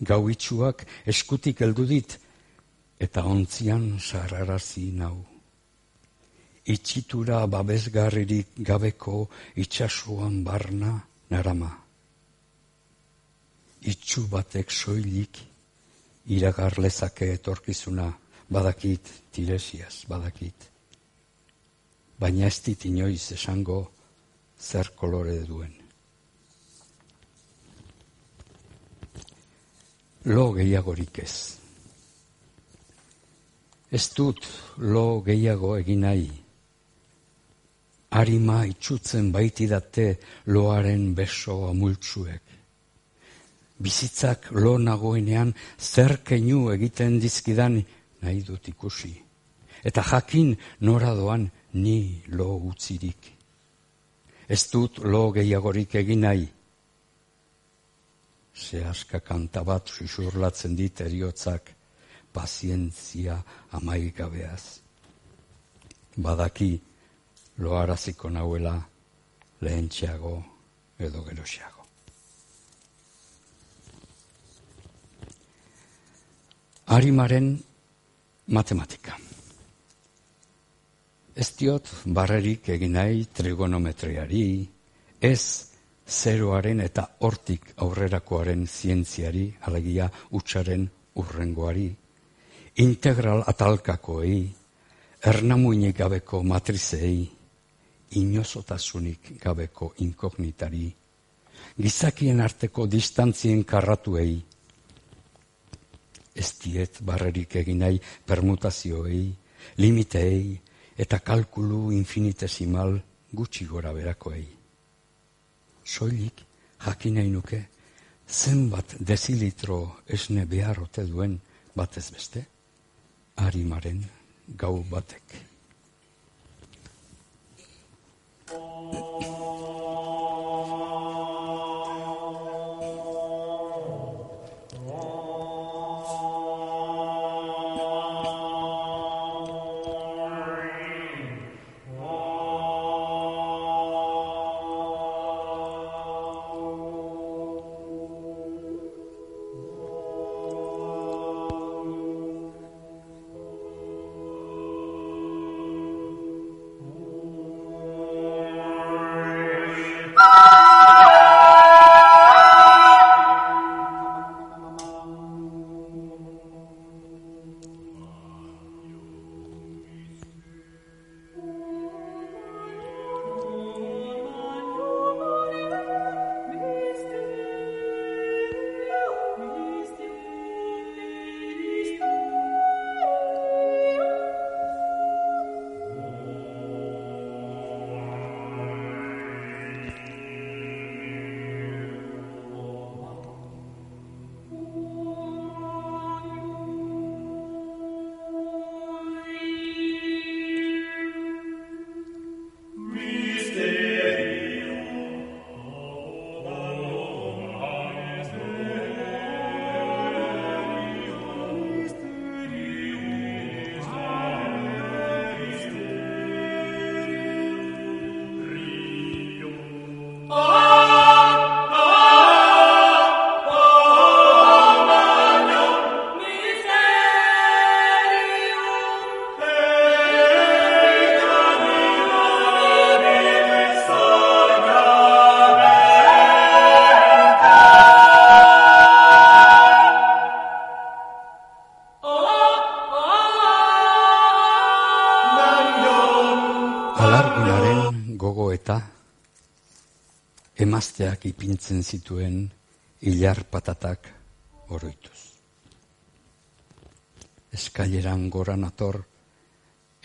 gau itxuak eskutik heldu dit, eta ontzian sarrarazi nau. itxitura babesgarririk gabeko itxasuan barna narama. Itxu batek soilik iragar lezake etorkizuna, badakit tiresiaz, badakit. Baina ez dit inoiz esango zer kolore duen. Lo gehiagorik ez. Ez dut lo gehiago egin nahi. Arima itxutzen baitidate loaren beso amultzuek. Bizitzak lo nagoenean zer keinu egiten dizkidan nahi dut ikusi. Eta jakin nora doan ni lo utzirik. Ez dut lo gehiagorik egin nahi. Zehaska kanta bat susurlatzen dit eriotzak pazientzia amaigabeaz. Badaki loaraziko nauela lehentxeago edo gerosiago. Arimaren matematika. Ez diot barrerik egin nahi trigonometriari, ez zeroaren eta hortik aurrerakoaren zientziari, alegia utxaren urrengoari, integral atalkakoei, ernamuinik gabeko matrizei, inozotasunik gabeko inkognitari, gizakien arteko distantzien karratuei, ez diet barrerik egin nahi permutazioei, limiteei eta kalkulu infinitesimal gutxi gora berakoei. Soilik jakin nahi nuke zenbat dezilitro esne behar ote duen batez beste, harimaren gau batek. Emazteak ipintzen zituen hilar patatak oroituz. Eskaileran gora nator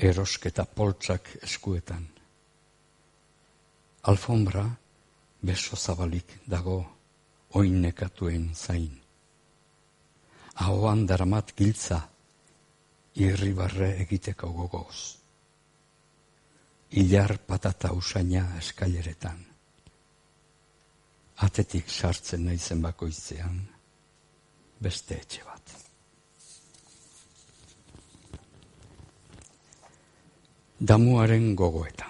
erosketa poltsak eskuetan. Alfombra beso zabalik dago oinekatuen zain. Ahoan daramat giltza irribarre egiteko gogoz hilar patata usaina eskaileretan. Atetik sartzen naizen bakoitzean, beste etxe bat. Damuaren gogoeta.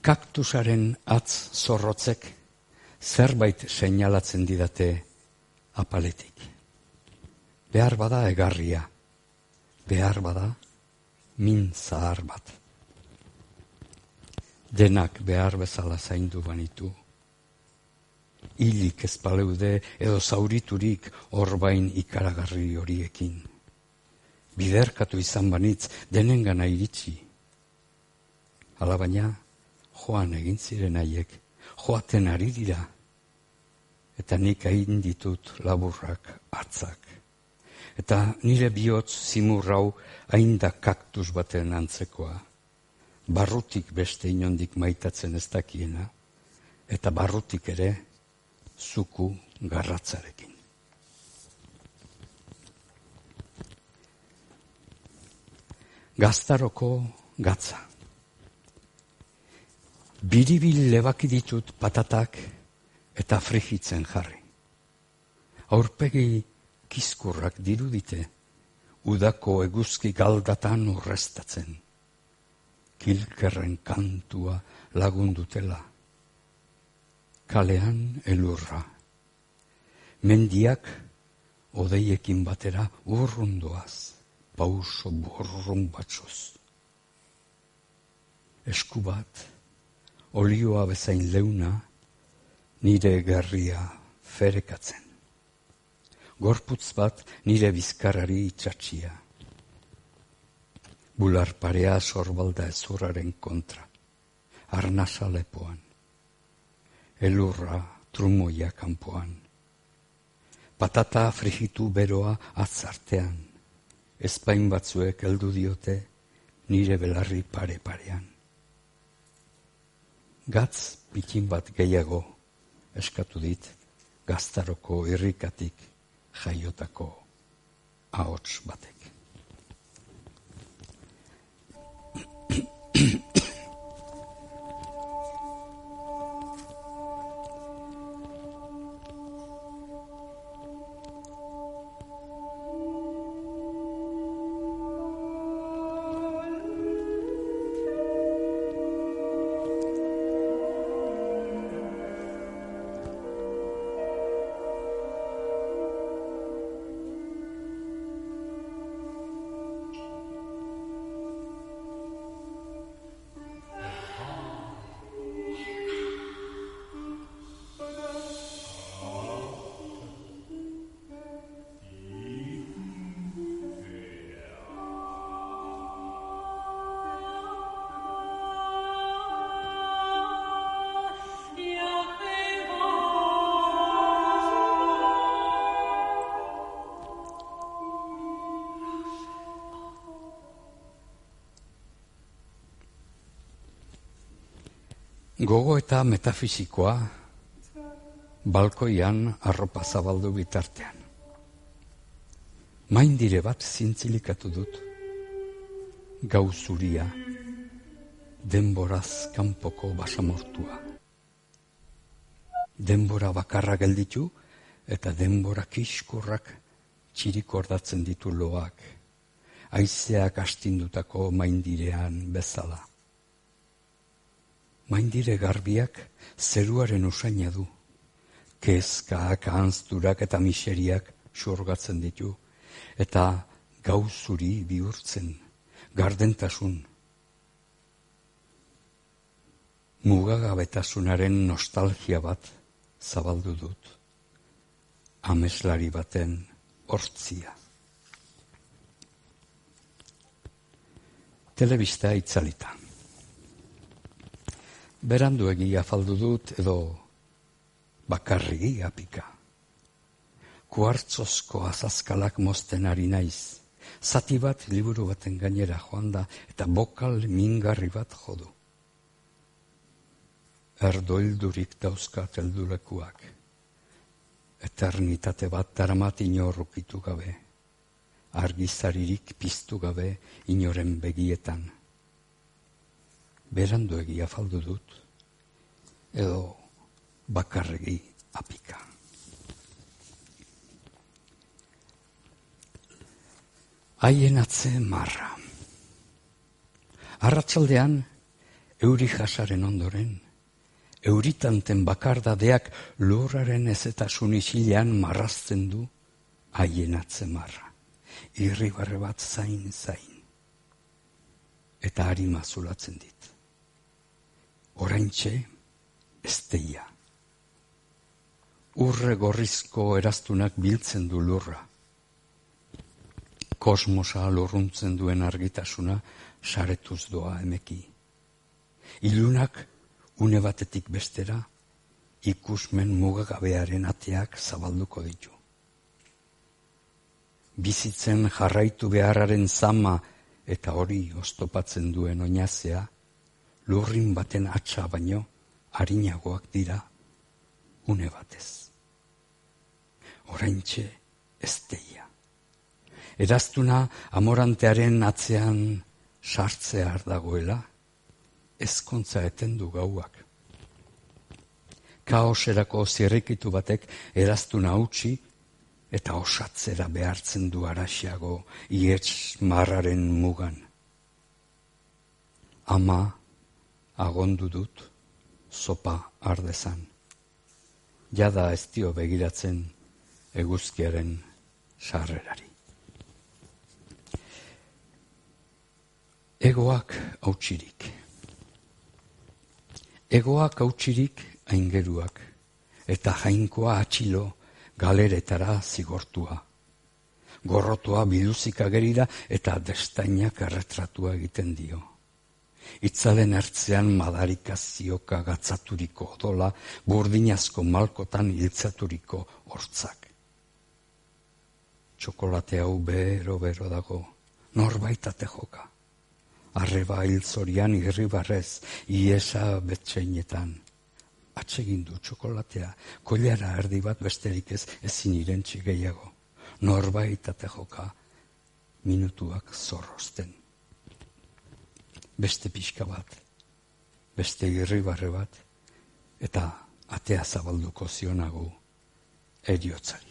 Kaktusaren atz zorrotzek zerbait seinalatzen didate apaletik. Behar bada egarria, behar bada, min zahar bat. Denak behar bezala zaindu banitu. Hilik ez baleude edo zauriturik orbain ikaragarri horiekin. Biderkatu izan banitz denengana iritsi. Alabaina, joan egin ziren haiek, joaten ari dira. Eta nik hain ditut laburrak atzak. Eta nire bihotz zimurrau hain da kaktus baten antzekoa. Barrutik beste inondik maitatzen ez dakiena. Eta barrutik ere, zuku garratzarekin. Gaztaroko gatza. Biribil lebaki ditut patatak eta frigitzen jarri. Aurpegi kizkurrak dirudite, udako eguzki galdatan urrestatzen. Kilkerren kantua lagundutela. Kalean elurra. Mendiak odeiekin batera urrundoaz, pauso borrun batxoz. Esku bat, olioa bezain leuna, nire gerria ferekatzen. Gorputz bat nire bizkarrari itxatxia. Bular parea sorbalda ezurraren kontra. Arnasa lepoan. Elurra trumoia kanpoan. Patata frigitu beroa atzartean. Ezpain batzuek heldu diote nire belarri pare parean. Gatz pikin bat gehiago eskatu dit gaztaroko irrikatik jaiotako ahots batek. Gogo eta metafisikoa balkoian arropa zabaldu bitartean. Maindire bat zintzilikatu dut. Gau zuria, denboraz kanpoko basamortua. Denbora bakarra gelditu eta denbora kiskurrak txirik ditu loak. Aizeak astindutako maindirean bezala. Maindire garbiak zeruaren usaina du. Kezkak, anzturak eta miseriak xurgatzen ditu. Eta gauzuri bihurtzen, gardentasun. Mugagabetasunaren nostalgia bat zabaldu dut. Ameslari baten hortzia. Telebista itzalita. Beranduegi afaldu dut edo bakarrigi apika. Kuartzozko azazkalak mozten ari naiz. Zati bat liburu baten gainera joan da eta bokal mingarri bat jodu. Erdoildurik dauzkat eldulekuak. Eternitate bat daramat inorrukitu gabe. Argizaririk piztu gabe inoren begietan beranduegi afaldu dut, edo bakarregi apika. Haien atze marra. Arratsaldean euri jasaren ondoren, euritanten bakardadeak lurraren ezetasun isilean marrazten du haien atze marra. irribarre bat zain zain. Eta harima zulatzen dit. Oraintxe, esteia. Urre gorrizko eraztunak biltzen du lurra. Kosmosa lurruntzen duen argitasuna saretuz doa emeki. Ilunak une batetik bestera ikusmen mugagabearen ateak zabalduko ditu. Bizitzen jarraitu beharraren zama eta hori oztopatzen duen oinazea, lurrin baten atxa baino harinagoak dira une batez. Oraintxe ez deia. Eraztuna amorantearen atzean sartzea dagoela, ezkontza etendu gauak. Kaoserako zirrikitu batek eraztuna utzi eta osatzera behartzen du araxiago ietz marraren mugan. Ama agondu dut sopa ardezan. Jada ez dio begiratzen eguzkiaren sarrerari. Egoak hautsirik. Egoak hautsirik aingeruak, eta jainkoa atxilo galeretara zigortua. Gorrotua biluzik agerira eta destainak erretratua egiten dio. Itzalen ertzean madarikazioka gatzaturiko odola, burdinazko malkotan hiltzaturiko hortzak. Txokolate hau bero-bero dago, norbaitate joka arreba hilzorian irribarrez, iesa betxeinetan. Atsegin du txokolatea, koilara erdi bat besterik ez ezin irentzi gehiago. Norbait ate joka, minutuak zorrozten. Beste pixka bat, beste irribarre bat, eta atea zabalduko zionago eriotzari.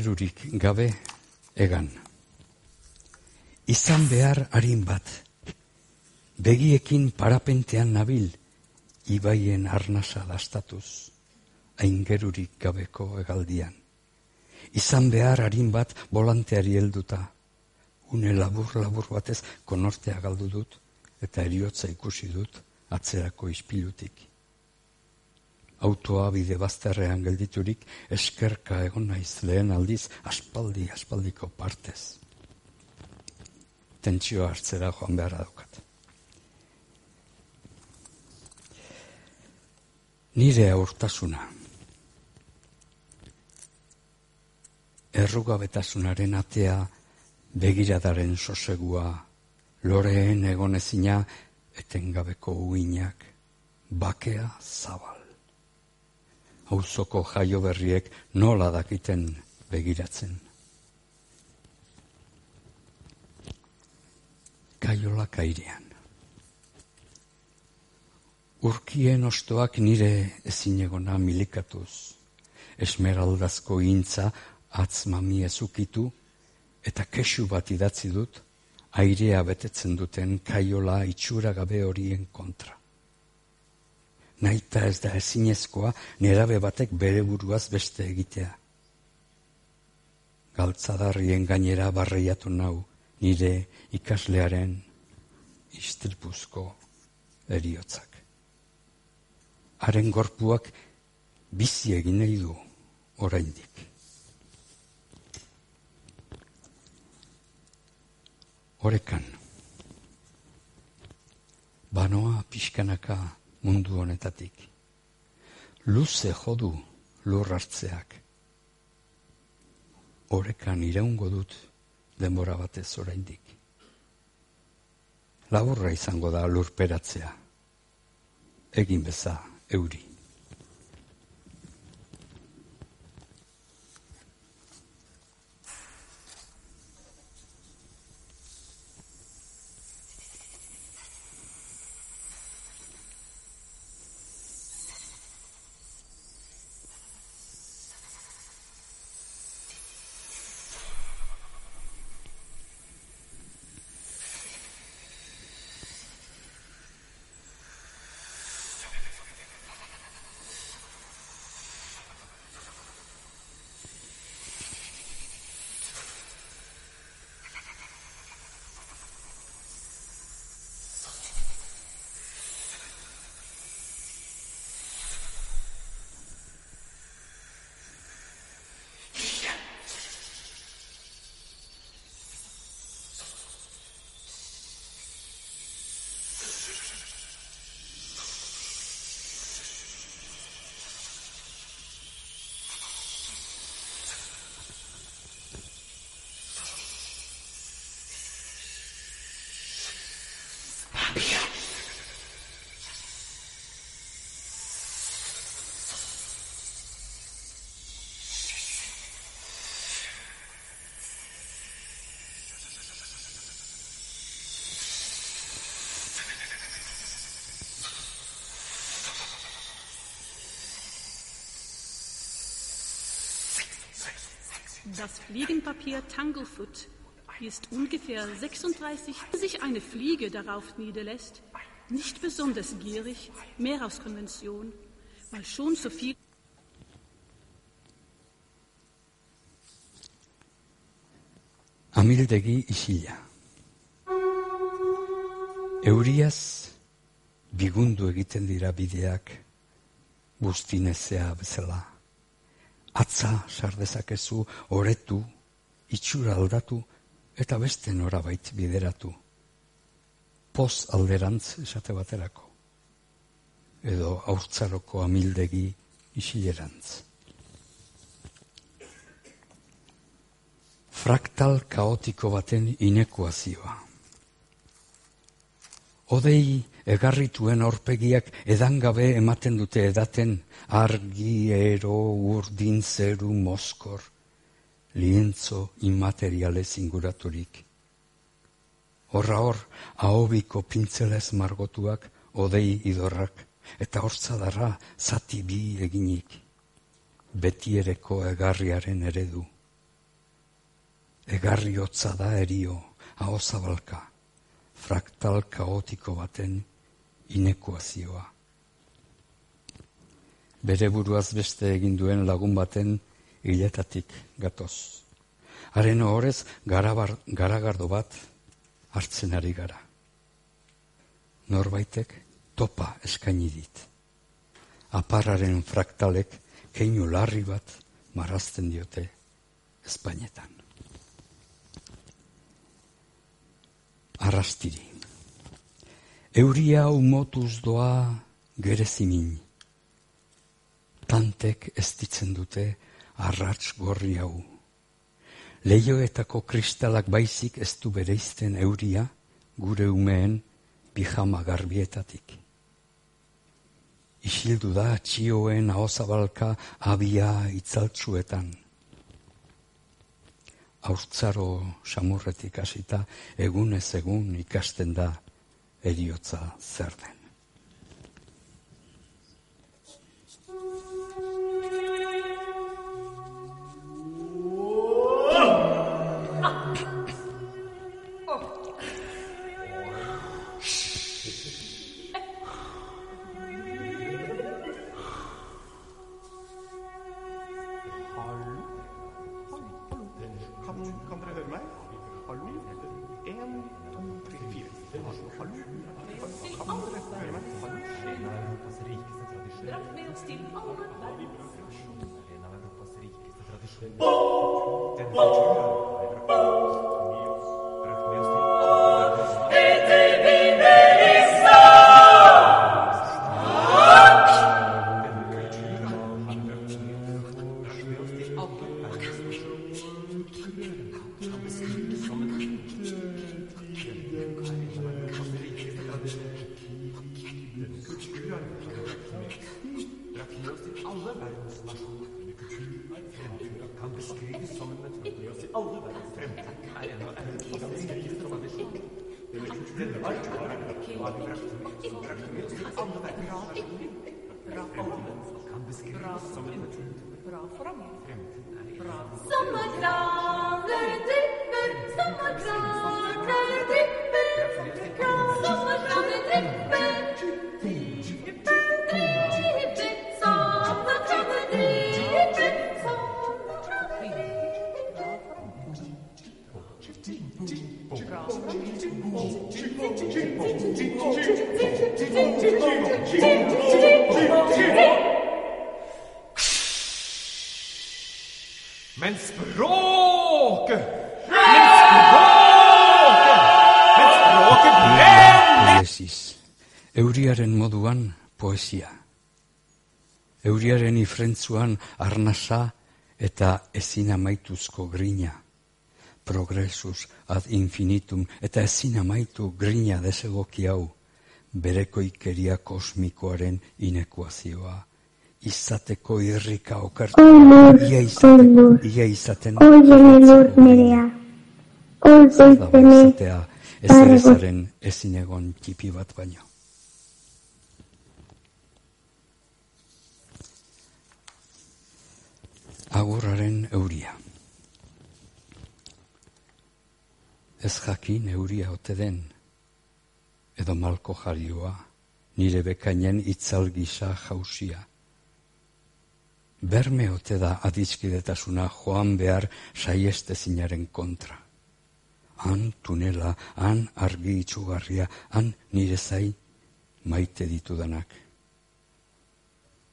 Aingerurik gabe egan. Izan behar harin bat, begiekin parapentean nabil, ibaien arnasa dastatuz, aingerurik gabeko egaldian. Izan behar harin bat volanteari helduta, une labur-labur batez konortea galdu dut, eta eriotza ikusi dut atzerako ispilutik autoa bide bazterrean gelditurik eskerka egon naiz lehen aldiz aspaldi aspaldiko partez. Tentsio hartzera joan beharra daukat. Nire aurtasuna. Errugabetasunaren atea begiradaren sosegua, loreen egonezina etengabeko uinak, bakea zabal auzoko jaio berriek nola dakiten begiratzen. Kaiola kairean. Urkien ostoak nire ezinegona milikatuz, esmeraldazko intza atzmami ezukitu, eta kesu bat idatzi dut, airea betetzen duten kaiola itxura gabe horien kontra. Naita ez da ezinezkoa nerabe batek bere buruaz beste egitea. Galtzadarrien gainera barreiatu nau nire ikaslearen istilpuzko eriotzak. Haren gorpuak bizi egin nahi du oraindik. Horekan, banoa pixkanaka mundu honetatik. Luze jodu lur hartzeak. Horekan iraungo dut denbora batez oraindik. Laburra izango da lurperatzea. Egin beza euri. Das Fliegenpapier Tanglefoot ist ungefähr 36, sich eine Fliege darauf niederlässt. Nicht besonders gierig, mehr aus Konvention, weil schon so viel Amildegi isila. Euriaz bigundu egiten dira bideak guztinezea bezala. Atza sardezakezu oretu, itxura aldatu eta beste norabait bideratu. Poz alderantz esate baterako. Edo aurtzaroko amildegi isilerantz. Fraktal kaotiko baten inekuazioa. Odei egarrituen aurpegiak edangabe ematen dute edaten argi ero urdin zeru moskor, lientzo immaterialez inguraturik. Horra hor, ahobiko pintzelez margotuak odei idorrak, eta hortzadarra zati bi eginik, betiereko egarriaren eredu. Egarri hotza da erio, hau zabalka, fraktal kaotiko baten inekuazioa. Bere buruaz beste egin duen lagun baten hiletatik gatoz. Haren horrez garabar, garagardo bat hartzen ari gara. Norbaitek topa eskaini dit. Aparraren fraktalek keinu larri bat marrazten diote Espainetan. Arrastiri. Euria umotuz doa gerezimin. Tantek ez ditzen dute arrats gorri hau. Leioetako kristalak baizik ez du bereizten euria gure umeen pijama garbietatik. Isildu da txioen ahozabalka abia itzaltzuetan. Haurtzaro samurretik hasita egunez egun ikasten da eriotza zer den. From? From. From. Somerset. Ifrentzuan arnasa eta ezin amaituzko grina. Progresus ad infinitum eta ezin amaitu grina desegoki hau. Berekoikeria kosmikoaren inekuazioa. Izateko irrika okartu. Ia izaten, ia izaten. Oiele lur nerea. Ez goizene, izatea ezer ezaren ezin egon txipi bat baino. Agurraren euria. Ez jakin euria ote den, edo malko jarioa, nire bekainen itzal gisa jausia. Berme ote da adiskidetasuna joan behar saiestezinaren kontra. Han tunela, han argi itxugarria, han nire zai maite ditudanak.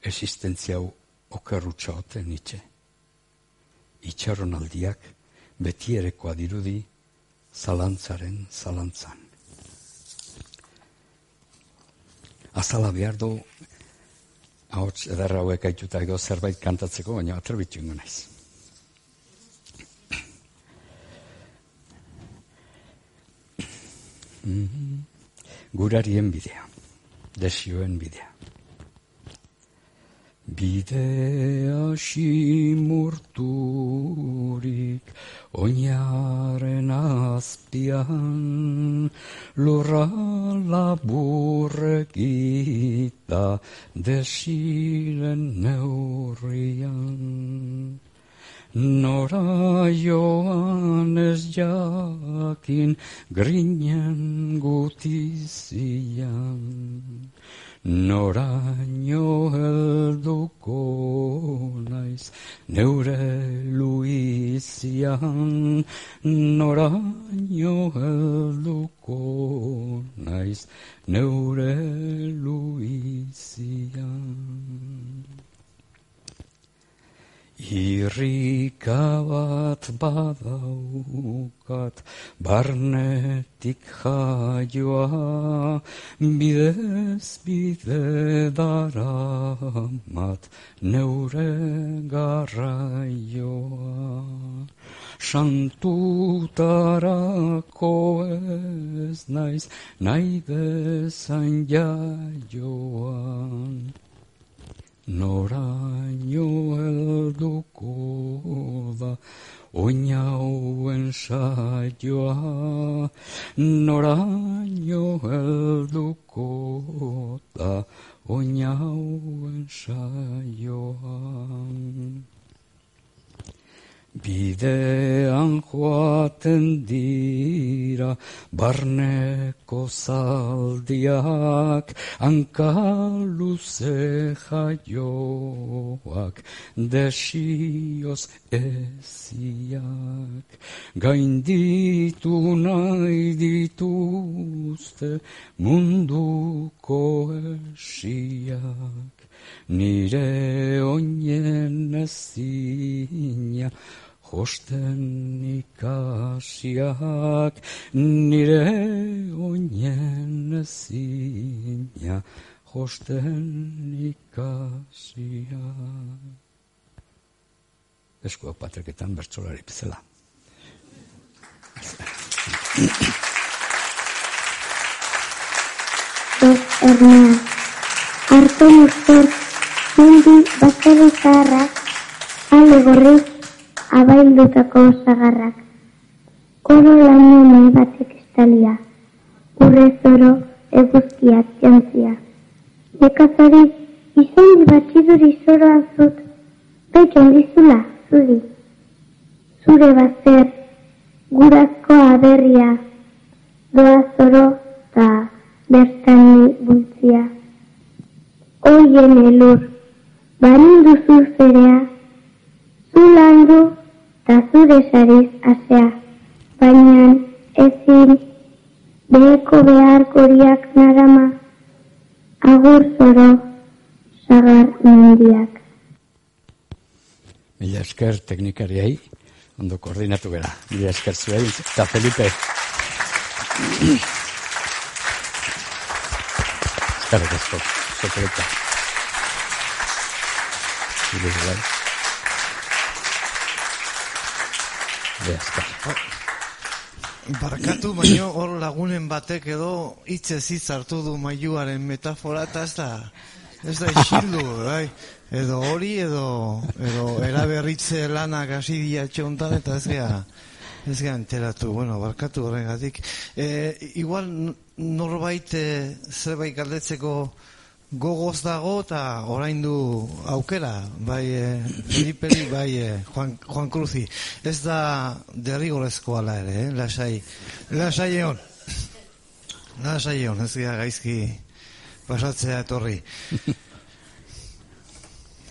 Existentzia hau okerrutxa ote nitxe. Itxaronaldiak betierekoa dirudi zalantzaren zalantzan. Azala behar du ahots ederra hauek aituta edo zerbait kantatzeko, baina atrebitu ingo naiz. [clears throat] Mhm. Gurarien bidea, desioen bidea. Bidea simurturik oinaren azpian lurra laburrekita desiren neurrian. Nora joan ez jakin grinen gutizian. Noraino helduko naiz neure luizian. Noraino helduko naiz neure luizian. Irrika bat badaukat, barnetik jaioa, bidez bide daramat, neure garraioa. Santutarako ez naiz, nahi bezain jaioan. Noraino helduko da, oinauen saioa, noraino helduko da, oinauen saioa. Bidean joaten dira barneko zaldiak, hankaluze jaioak, desioz eziak. Gainditu nahi dituzte munduko esiak, nire oinen ezina, Josten ikasiak, nire oinen ezina, josten ikasiak. Eskuak patreketan bertsolari bezala. Ez ernea. Arto muster, zindi batzari zaharrak, ale gorriz, abaildutako zagarrak. Oro laino nahi batek estalia, urre zoro eguzkiak jantzia. Nekazari, izan batxiduri zoroan zut, gaitxon dizula, zuri. Zure bazer, gurazko aberria, doa zoro ta bertani bultzia. Oien elur, barin duzu zerea, zu landu ta zure sariz asea, baina ezin beheko behar goriak narama, agur zoro, sagar mendiak. Mila esker teknikariai, ondo koordinatu gara. Mila esker zuei, eta Felipe. Eskerrik asko, soporeta. Mila esker. Barkatu, baino hor lagunen batek edo hitzez hitz hartu du mailuaren metafora eta ez da ez da isildu, bai. Edo hori edo edo eraberritze lanak hasi dira txontan eta ez gea ez gea enteratu, bueno, barkatu horregatik. E, igual norbait e, zerbait galdetzeko gogoz dago eta orain du aukera, bai e, Feliperi, bai e, Juan, Juan Cruzi. Ez da derrigorezko ala ere, eh? lasai, lasai egon. Lasai egon, ez gara gaizki pasatzea etorri. [laughs]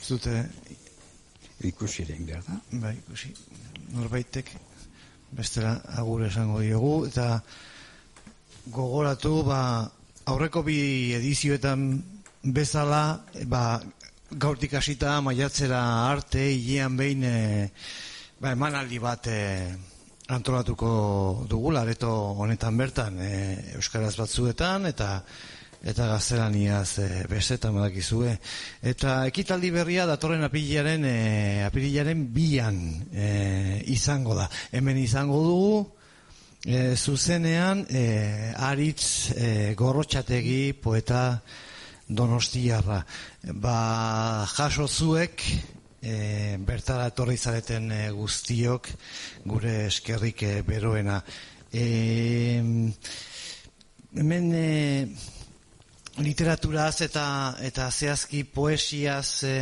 Zute, Ikusi ere behar da. bai, ikusi, norbaitek bestela agur esango diogu, eta gogoratu, ba, aurreko bi edizioetan bezala, ba, gaurtik hasita maiatzera arte, hilean behin, e, ba, emanaldi bat e, antolatuko dugula, areto honetan bertan, e, Euskaraz batzuetan, eta eta gaztelaniaz e, bestetan badakizue. Eta ekitaldi berria datorren apilaren, e, apilaren bian e, izango da. Hemen izango dugu, e, zuzenean, e, aritz e, gorrotxategi poeta donostiarra. Ba, jaso zuek, e, bertara etorri zareten e, guztiok, gure eskerrik e, beroena. E, hemen e, literaturaz eta eta zehazki poesiaz e,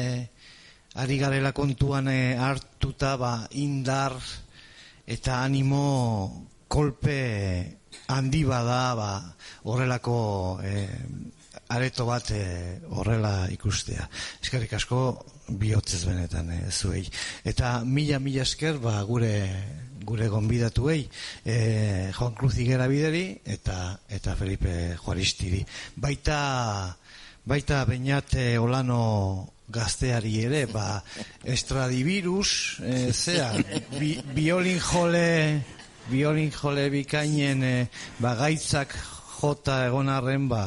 ari garela kontuan e, hartuta ba, indar eta animo kolpe handi bada ba, horrelako e, areto bat e, horrela ikustea. Eskerrik asko bihotzez benetan e, zuei. Eta mila mila esker ba, gure gure gonbidatuei e, Juan Cruz Higuera bideri eta eta Felipe Juaristiri. Baita baita Beñat Olano gazteari ere, ba, estradivirus, e, zea, bi, biolin jole, biolin jole bikainen e, ba, gaitzak jota egon arren, ba,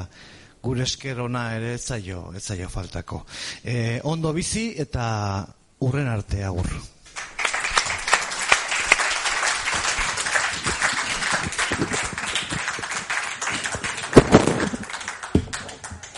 gure esker ona ere ez zaio, ez zaio faltako. E, ondo bizi eta urren arte agur.